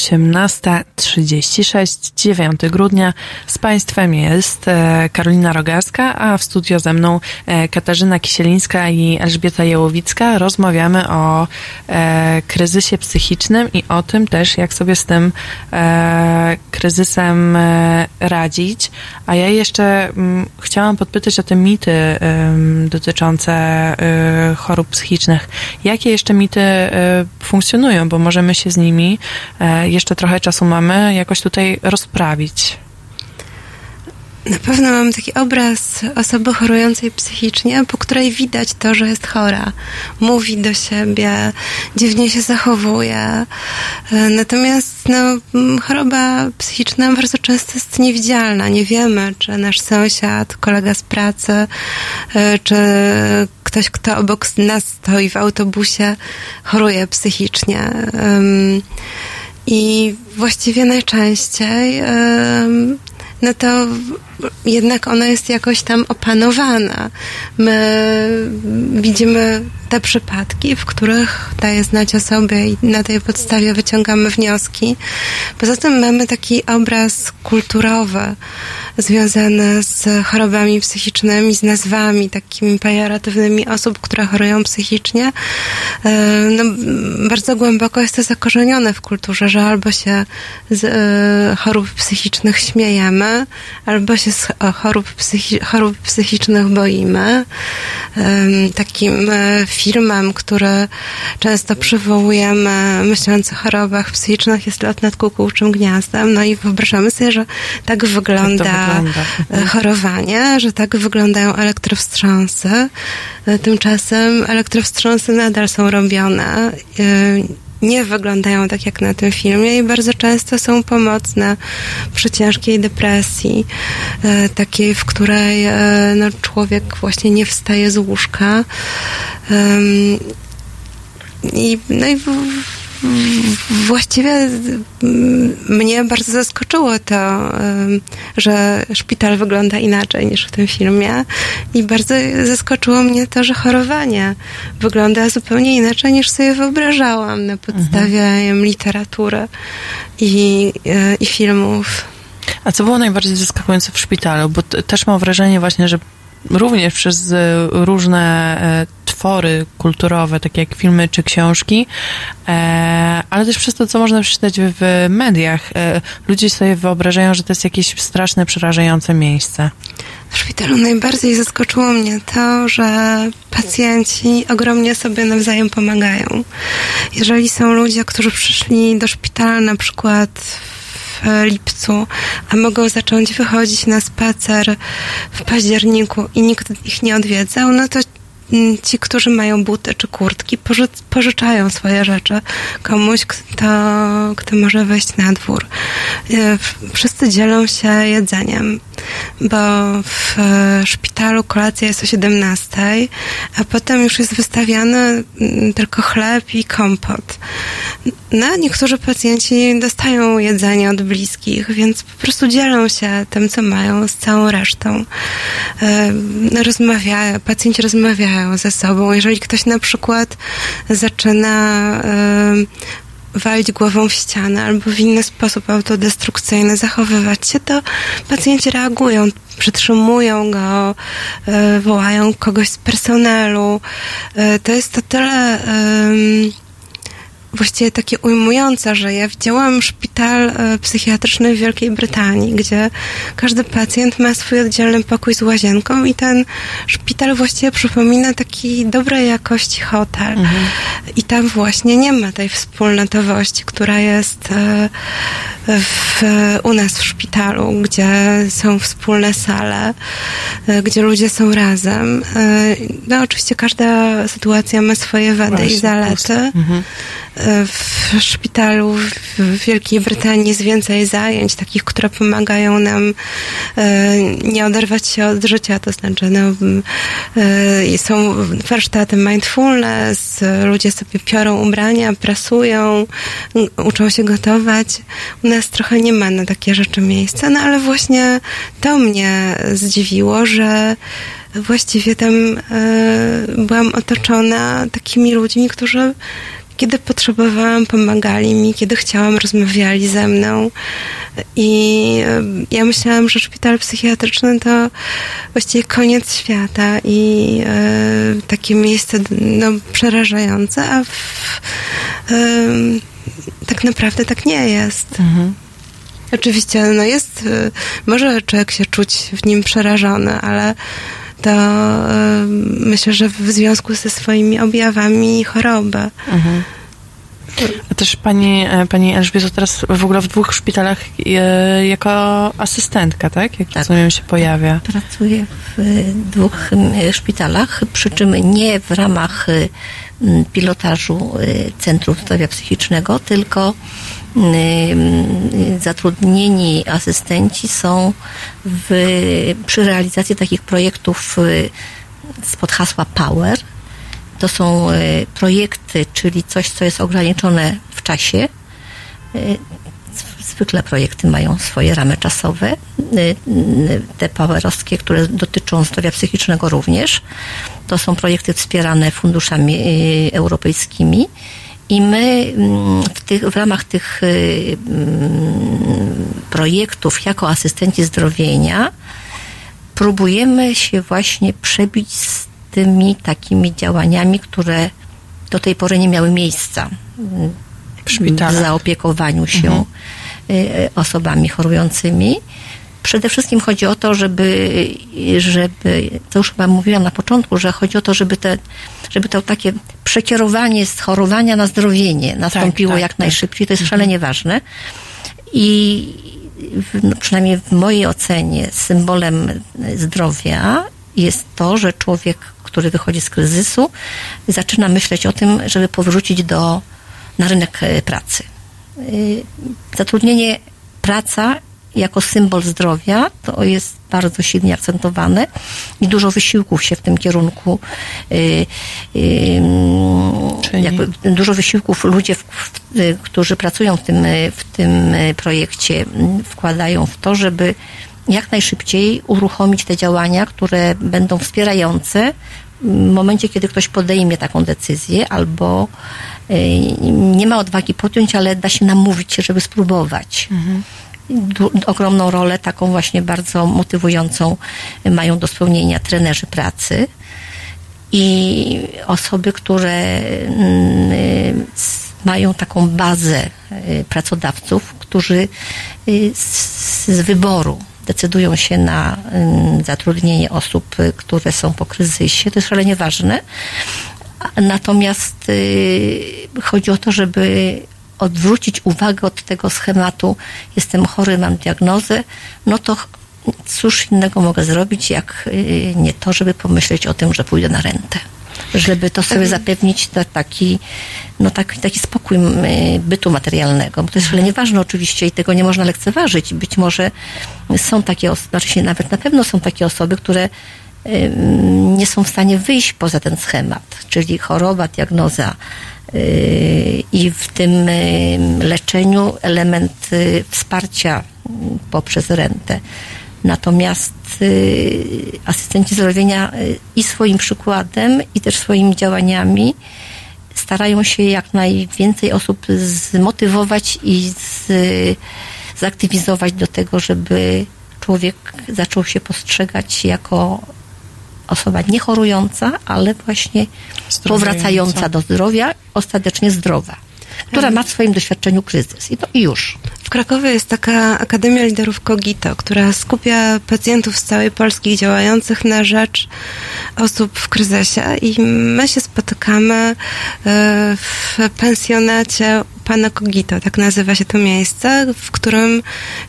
18.36, 9 grudnia. Z Państwem jest e, Karolina Rogarska, a w studio ze mną e, Katarzyna Kisielińska i Elżbieta Jełowicka. Rozmawiamy o e, kryzysie psychicznym i o tym też, jak sobie z tym kryzysem e, radzić. A ja jeszcze mm, chciałam podpytać o te mity dotyczące e, chorób psychicznych. Jakie jeszcze mity e, funkcjonują, bo możemy się z nimi e, jeszcze trochę czasu mamy, jakoś tutaj rozprawić. Na pewno mam taki obraz osoby chorującej psychicznie, po której widać to, że jest chora. Mówi do siebie, dziwnie się zachowuje. E, Natomiast no, choroba psychiczna bardzo często jest niewidzialna. Nie wiemy, czy nasz sąsiad, kolega z pracy, e, czy ktoś, kto obok nas stoi w autobusie, choruje psychicznie. I właściwie najczęściej no to jednak ona jest jakoś tam opanowana. My widzimy te przypadki, w których daje znać o sobie i na tej podstawie wyciągamy wnioski. Poza tym mamy taki obraz kulturowy związany z chorobami psychicznymi, z nazwami takimi pejoratywnymi osób, które chorują psychicznie. E, no, bardzo głęboko jest to zakorzenione w kulturze, że albo się z e, chorób psychicznych śmiejemy, albo się z chorób, psychi chorób psychicznych boimy. Takim e, filmem, który często przywołujemy, myśląc o chorobach psychicznych, jest lot nad kukułczym gniazdem. No i wyobrażamy sobie, że tak wygląda, tak wygląda. E, chorowanie, że tak wyglądają elektrowstrząsy. E, tymczasem elektrowstrząsy nadal są robione nie wyglądają tak jak na tym filmie i bardzo często są pomocne przy ciężkiej depresji, e, takiej, w której e, no, człowiek właśnie nie wstaje z łóżka. I, no i w, właściwie mm, mnie bardzo zaskoczyło to, że szpital wygląda inaczej niż w tym filmie i bardzo zaskoczyło mnie to, że chorowanie wygląda zupełnie inaczej niż sobie wyobrażałam na podstawie mhm. literatury i, e, i filmów. A co było najbardziej zaskakujące w szpitalu? Bo też mam wrażenie właśnie, że również przez e, różne e, twory kulturowe, takie jak filmy czy książki, e, ale też przez to, co można przeczytać w mediach. Ludzie sobie wyobrażają, że to jest jakieś straszne, przerażające miejsce. W szpitalu najbardziej zaskoczyło mnie to, że pacjenci ogromnie sobie nawzajem pomagają. Jeżeli są ludzie, którzy przyszli do szpitala na przykład lipcu, a mogą zacząć wychodzić na spacer w październiku i nikt ich nie odwiedzał, no to Mm, ci, którzy mają buty czy kurtki, poży pożyczają swoje rzeczy komuś, kto, kto może wejść na dwór. E, wszyscy dzielą się jedzeniem, bo w szpitalu kolacja jest o 17, a potem już jest wystawiany mm, tylko chleb i kompot. No, niektórzy pacjenci dostają jedzenie od bliskich, więc po prostu dzielą się tym, co mają z całą resztą. E, rozmawiają, pacjenci rozmawiają ze sobą. Jeżeli ktoś na przykład zaczyna walić głową w ścianę albo w inny sposób autodestrukcyjny zachowywać się, to pacjenci reagują, przytrzymują go, e, wołają kogoś z personelu. E, to jest to tyle właściwie takie ujmujące, że ja widziałam szpital e, psychiatryczny w Wielkiej Brytanii, gdzie każdy pacjent ma swój oddzielny pokój z łazienką i ten szpital właściwie przypomina taki dobrej jakości hotel. Mhm. I tam właśnie nie ma tej wspólnotowości, która jest e, w, u nas w szpitalu, gdzie są wspólne sale, e, gdzie ludzie są razem. No oczywiście każda sytuacja ma swoje wady Właśnie, i zalety. Mhm w szpitalu w Wielkiej Brytanii jest więcej zajęć, takich, które pomagają nam e, nie oderwać się od życia, to znaczy no, e, są warsztaty mindfulness, ludzie sobie piorą ubrania, prasują, uczą się gotować. U nas trochę nie ma na takie rzeczy miejsca, no ale właśnie to mnie zdziwiło, że właściwie tam e, byłam otoczona takimi ludźmi, którzy kiedy potrzebowałam, pomagali mi, kiedy chciałam, rozmawiali ze mną. I e, ja myślałam, że szpital psychiatryczny to właściwie koniec świata i e, takie miejsce no, przerażające, a w, e, tak naprawdę tak nie jest. Mhm. Oczywiście, no jest, może człowiek się czuć w nim przerażony, ale to myślę, że w związku ze swoimi objawami choroby. Mhm. A też pani, e, pani Elżbieto teraz w ogóle w dwóch szpitalach e, jako asystentka, tak? Jak tak. rozumiem się pojawia. Pracuję w dwóch szpitalach, przy czym nie w ramach pilotażu Centrum Zdrowia Psychicznego, tylko zatrudnieni asystenci są w, przy realizacji takich projektów spod hasła Power. To są projekty, czyli coś, co jest ograniczone w czasie, zwykle projekty mają swoje ramy czasowe. Y, y, Te powerowskie, które dotyczą zdrowia psychicznego również, to są projekty wspierane funduszami y, europejskimi. I my mm, w, tych, w ramach tych mm, projektów jako asystenci zdrowienia próbujemy się właśnie przebić z tymi takimi działaniami, które do tej pory nie miały miejsca w zaopiekowaniu się Mhm. Y, y, osobami chorującymi. Przede wszystkim chodzi o to, żeby, żeby, to już chyba mówiłam na początku, że chodzi o to, żeby, te, żeby to takie przekierowanie z chorowania na zdrowienie nastąpiło tak, jak tak. najszybciej. To jest szalenie ważne. I no, przynajmniej w mojej ocenie symbolem zdrowia jest to, że człowiek, który wychodzi z kryzysu, zaczyna myśleć o tym, żeby powrócić do, na rynek e, pracy. Y, Zatrudnienie, praca jako symbol zdrowia to jest bardzo silnie akcentowane i dużo wysiłków się w tym kierunku, y, y, dużo wysiłków ludzie, w, w, którzy pracują w tym, w tym projekcie, mm, wkładają w to, żeby jak najszybciej uruchomić te działania, które będą wspierające w momencie, kiedy ktoś podejmie taką decyzję albo nie ma odwagi podjąć, ale da się namówić żeby spróbować. Du- ogromną rolę, taką właśnie bardzo motywującą, mają do spełnienia trenerzy pracy i osoby, które mm, y, mają taką bazę y, pracodawców, którzy y, z, z wyboru decydują się na ym, zatrudnienie osób, y, które są po kryzysie. To jest szalenie ważne. Natomiast y, chodzi o to, żeby odwrócić uwagę od tego schematu jestem chory, mam diagnozę, no to cóż innego mogę zrobić, jak y, nie to, żeby pomyśleć o tym, że pójdę na rentę. Żeby to sobie zapewnić ta, taki, no taki, taki spokój y, bytu materialnego. Bo to jest szalenie ważne oczywiście i tego nie można lekceważyć. Być może są takie osoby, znaczy się nawet na pewno są takie osoby, które nie są w stanie wyjść poza ten schemat, czyli choroba, diagnoza yy, i w tym ym, leczeniu element y, wsparcia poprzez rentę. Natomiast y, asystenci zdrowienia y, i swoim przykładem, i też swoimi działaniami starają się jak najwięcej osób zmotywować i z, zaktywizować do tego, żeby człowiek zaczął się postrzegać jako osoba nie chorująca, ale właśnie powracająca do zdrowia, ostatecznie zdrowa, która ma w swoim doświadczeniu kryzys. I to i już. W Krakowie jest taka Akademia Liderów Kogito, która skupia pacjentów z całej Polski działających na rzecz osób w kryzysie i my się spotykamy e, w pensjonacie pana Kogito, tak nazywa się to miejsce, w którym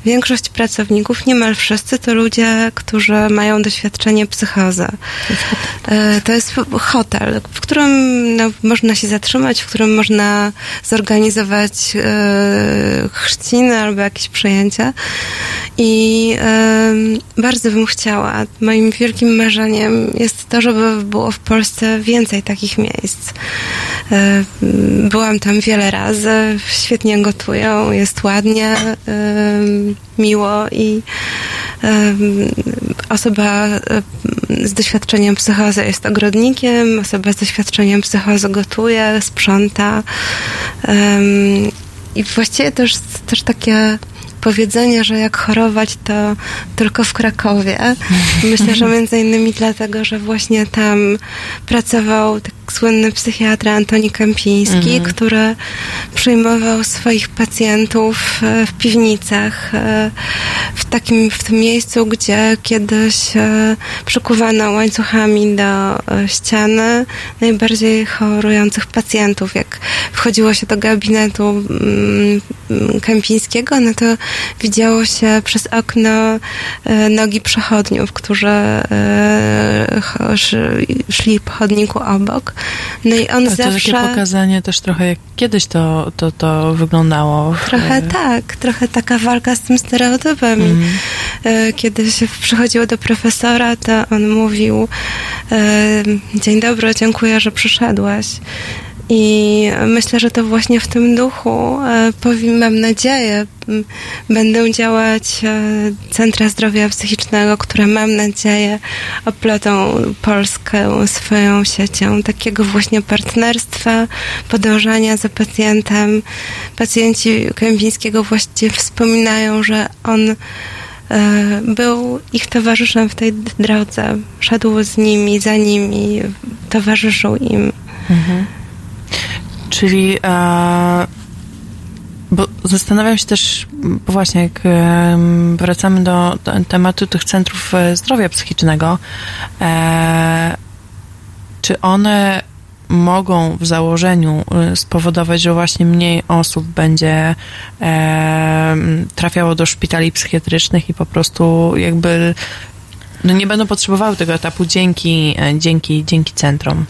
większość pracowników, niemal wszyscy, to ludzie, którzy mają doświadczenie psychozy. E, To jest hotel, w którym no, można się zatrzymać, w którym można zorganizować e, chrzciny albo jakieś przejęcia. I bardzo bym chciała, moim wielkim marzeniem jest to, żeby było w Polsce więcej takich miejsc. E, Byłam tam wiele razy, świetnie gotują, jest ładnie, miło i osoba z doświadczeniem psychozy jest ogrodnikiem, osoba z doświadczeniem psychozy gotuje, sprząta. I właściwie jest też takie powiedzenie, że jak chorować, to tylko w Krakowie. [laughs] Myślę, że między innymi dlatego, że właśnie tam pracował tak słynny psychiatra Antoni Kępiński, Mhm. który przyjmował swoich pacjentów e, w piwnicach, e, w takim, w tym miejscu, gdzie kiedyś e, przykuwano łańcuchami do ściany najbardziej chorujących pacjentów. Jak wchodziło się do gabinetu mm, Kępińskiego, no to widziało się przez okno nogi przechodniów, którzy szli po chodniku obok. No i on Ale to zawsze... takie pokazanie też trochę jak kiedyś to, to, to wyglądało. Trochę tak, trochę taka walka z tym stereotypem. E, Kiedy się przychodziło do profesora, to on mówił: e, Dzień dobry, dziękuję, że przyszedłeś. I myślę, że to właśnie w tym duchu, e, powiem, mam nadzieję, będą działać e, centra zdrowia psychicznego, które mam nadzieję oplotą Polskę swoją siecią takiego właśnie partnerstwa, podążania za pacjentem. Pacjenci Kępińskiego właściwie wspominają, że on e, był ich towarzyszem w tej drodze. Szedł z nimi, za nimi, towarzyszył im. Mhm. Czyli e, bo zastanawiam się też, bo właśnie jak e, wracamy do, tematu tych centrów e, zdrowia psychicznego, e, czy one mogą w założeniu e, spowodować, że właśnie mniej osób będzie e, trafiało do szpitali psychiatrycznych i po prostu jakby no nie będą potrzebowały tego etapu dzięki, e, dzięki, dzięki centrum.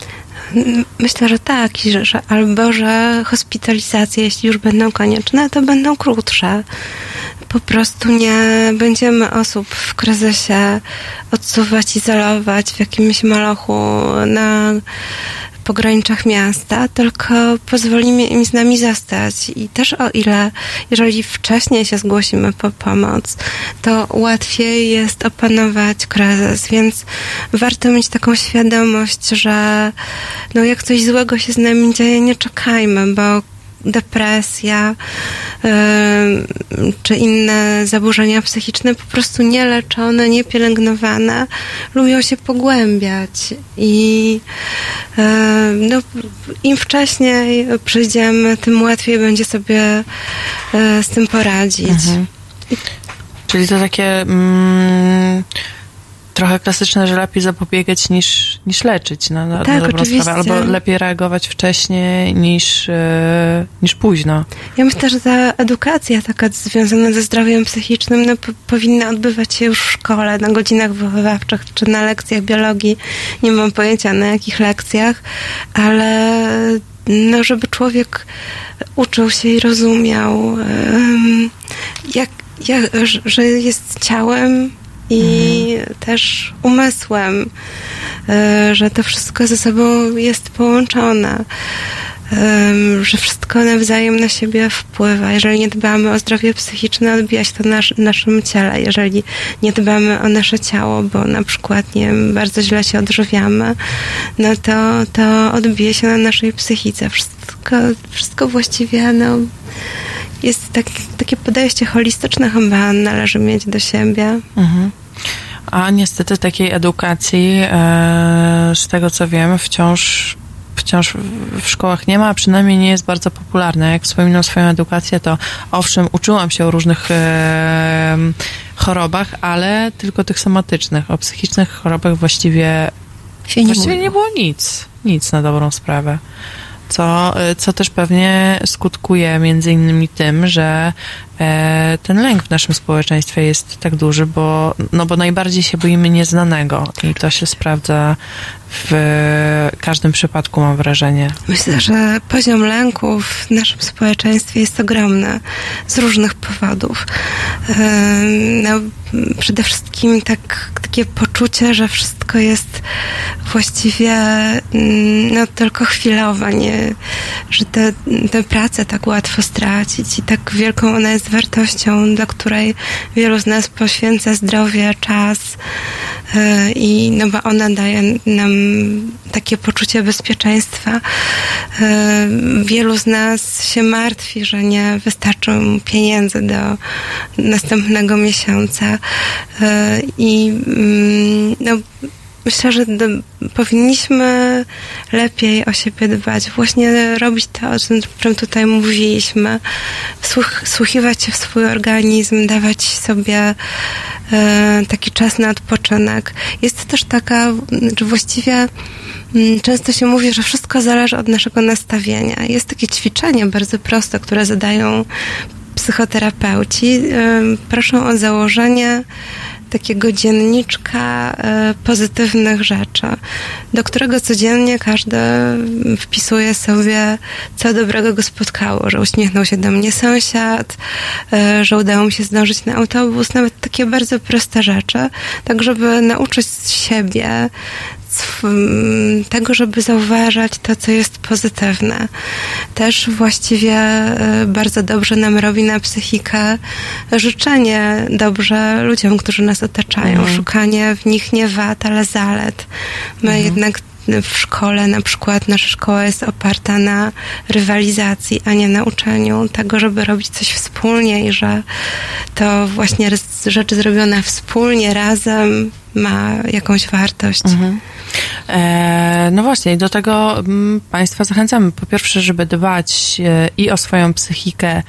Myślę, że tak, i że, że albo że hospitalizacje, jeśli już będą konieczne, to będą krótsze. Po prostu nie będziemy osób w kryzysie odsuwać, izolować w jakimś malochu na pograniczach miasta, tylko pozwolimy im z nami zostać. I też o ile, jeżeli wcześniej się zgłosimy po pomoc, to łatwiej jest opanować kryzys, więc warto mieć taką świadomość, że no jak coś złego się z nami dzieje, nie czekajmy, bo depresja czy inne zaburzenia psychiczne po prostu nieleczone, niepielęgnowane lubią się pogłębiać i no, im wcześniej przyjdziemy, tym łatwiej będzie sobie e, z tym poradzić. Mhm. Czyli to takie mm, trochę klasyczne, że lepiej zapobiegać niż, niż leczyć na, na, tak, na oczywiście. sprawę. Albo lepiej reagować wcześniej niż, e, niż późno. Ja myślę, że ta edukacja taka związana ze zdrowiem psychicznym no, po, powinna odbywać się już w szkole, na godzinach wychowawczych czy na lekcjach biologii. Nie mam pojęcia na jakich lekcjach, ale no, żeby człowiek uczył się i rozumiał, um, jak, jak, że jest ciałem, i mhm. też umysłem, e, że to wszystko ze sobą jest połączone, że wszystko nawzajem na siebie wpływa. Jeżeli nie dbamy o zdrowie psychiczne, odbija się to na naszym ciele. Jeżeli nie dbamy o nasze ciało, bo na przykład nie wiem, bardzo źle się odżywiamy, no to, to odbije się na naszej psychice. Wszystko, wszystko właściwie no, jest tak, takie podejście holistyczne chyba należy mieć do siebie. Mhm. A niestety takiej edukacji, e, z tego co wiem, wciąż wciąż w szkołach nie ma, a przynajmniej nie jest bardzo popularna. Jak wspominam swoją edukację, to owszem, uczyłam się o różnych e, chorobach, ale tylko tych somatycznych. O psychicznych chorobach właściwie, nie, właściwie nie było nic. Nic na dobrą sprawę co, co też pewnie skutkuje między innymi tym, że e, ten lęk w naszym społeczeństwie jest tak duży, bo, no bo najbardziej się boimy nieznanego i to się sprawdza w każdym przypadku, mam wrażenie. Myślę, że poziom lęku w naszym społeczeństwie jest ogromny z różnych powodów. Przede wszystkim tak, takie poczucie, że wszystko jest właściwie mm, no, tylko chwilowe, nie, że tę te, te pracę tak łatwo stracić i tak wielką ona jest wartością, dla której wielu z nas poświęca zdrowie, czas yy, i no bo ona daje nam takie poczucie bezpieczeństwa. Yy, wielu z nas się martwi, że nie wystarczą pieniędzy do następnego miesiąca i mm, no, myślę, że powinniśmy lepiej o siebie dbać, właśnie robić to, o czym tutaj mówiliśmy, słuch, słuchiwać się w swój organizm, dawać sobie e, taki czas na odpoczynek. Jest też taka, że właściwie mm, Często się mówi, że wszystko zależy od naszego nastawienia. Jest takie ćwiczenie bardzo proste, które zadają psychoterapeuci. Proszą o założenie takiego dzienniczka e, pozytywnych rzeczy, do którego codziennie każdy wpisuje sobie, co dobrego go spotkało, że uśmiechnął się do mnie sąsiad, e, że udało mi się zdążyć na autobus, nawet takie bardzo proste rzeczy, tak żeby nauczyć siebie tego, żeby zauważać to, co jest pozytywne. Też właściwie e, bardzo dobrze nam robi na psychikę życzenie dobrze ludziom, którzy nas otaczają, Mhm. szukanie w nich nie wad, ale zalet. My Mhm. jednak w szkole na przykład nasza szkoła jest oparta na rywalizacji, a nie na uczeniu tego, żeby robić coś wspólnie i że to właśnie rzeczy zrobione wspólnie, razem ma jakąś wartość. E, no właśnie, do tego mm, Państwa zachęcamy. Po pierwsze, żeby dbać e, i o swoją psychikę,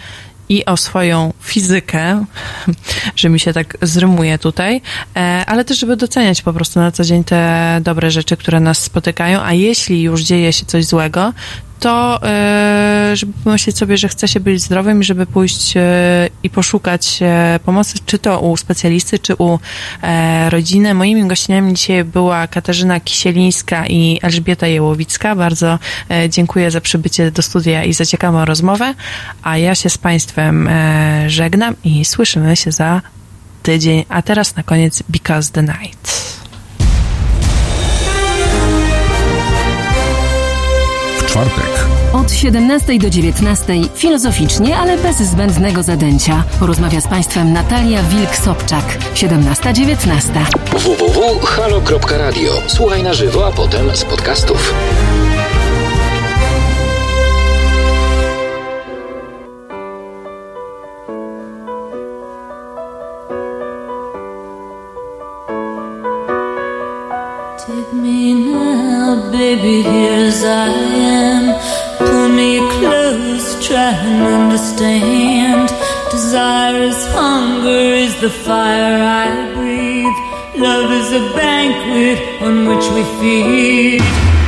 i o swoją fizykę, [laughs] że mi się tak zrymuje tutaj, e, ale też, żeby doceniać po prostu na co dzień te dobre rzeczy, które nas spotykają, a jeśli już dzieje się coś złego, to e, żeby pomyśleć sobie, że chce się być zdrowym żeby pójść e, i poszukać e, pomocy, czy to u specjalisty, czy u rodziny. Moimi gościniami dzisiaj była Katarzyna Kisielińska i Elżbieta Jełowicka. Bardzo dziękuję za przybycie do studia i za ciekawą rozmowę, a ja się z Państwem żegnam i słyszymy się za tydzień, a teraz na koniec Because the Night. Czwartek Od 17 do 19 filozoficznie, ale bez zbędnego zadęcia. Porozmawia z Państwem Natalia Wilk-Sobczak. 17-19. www.halo.radio. Słuchaj na żywo, a potem z podcastów. Take me now, baby, here as I am. And understand. Desire is hunger, is the fire I breathe. Love is a banquet on which we feed.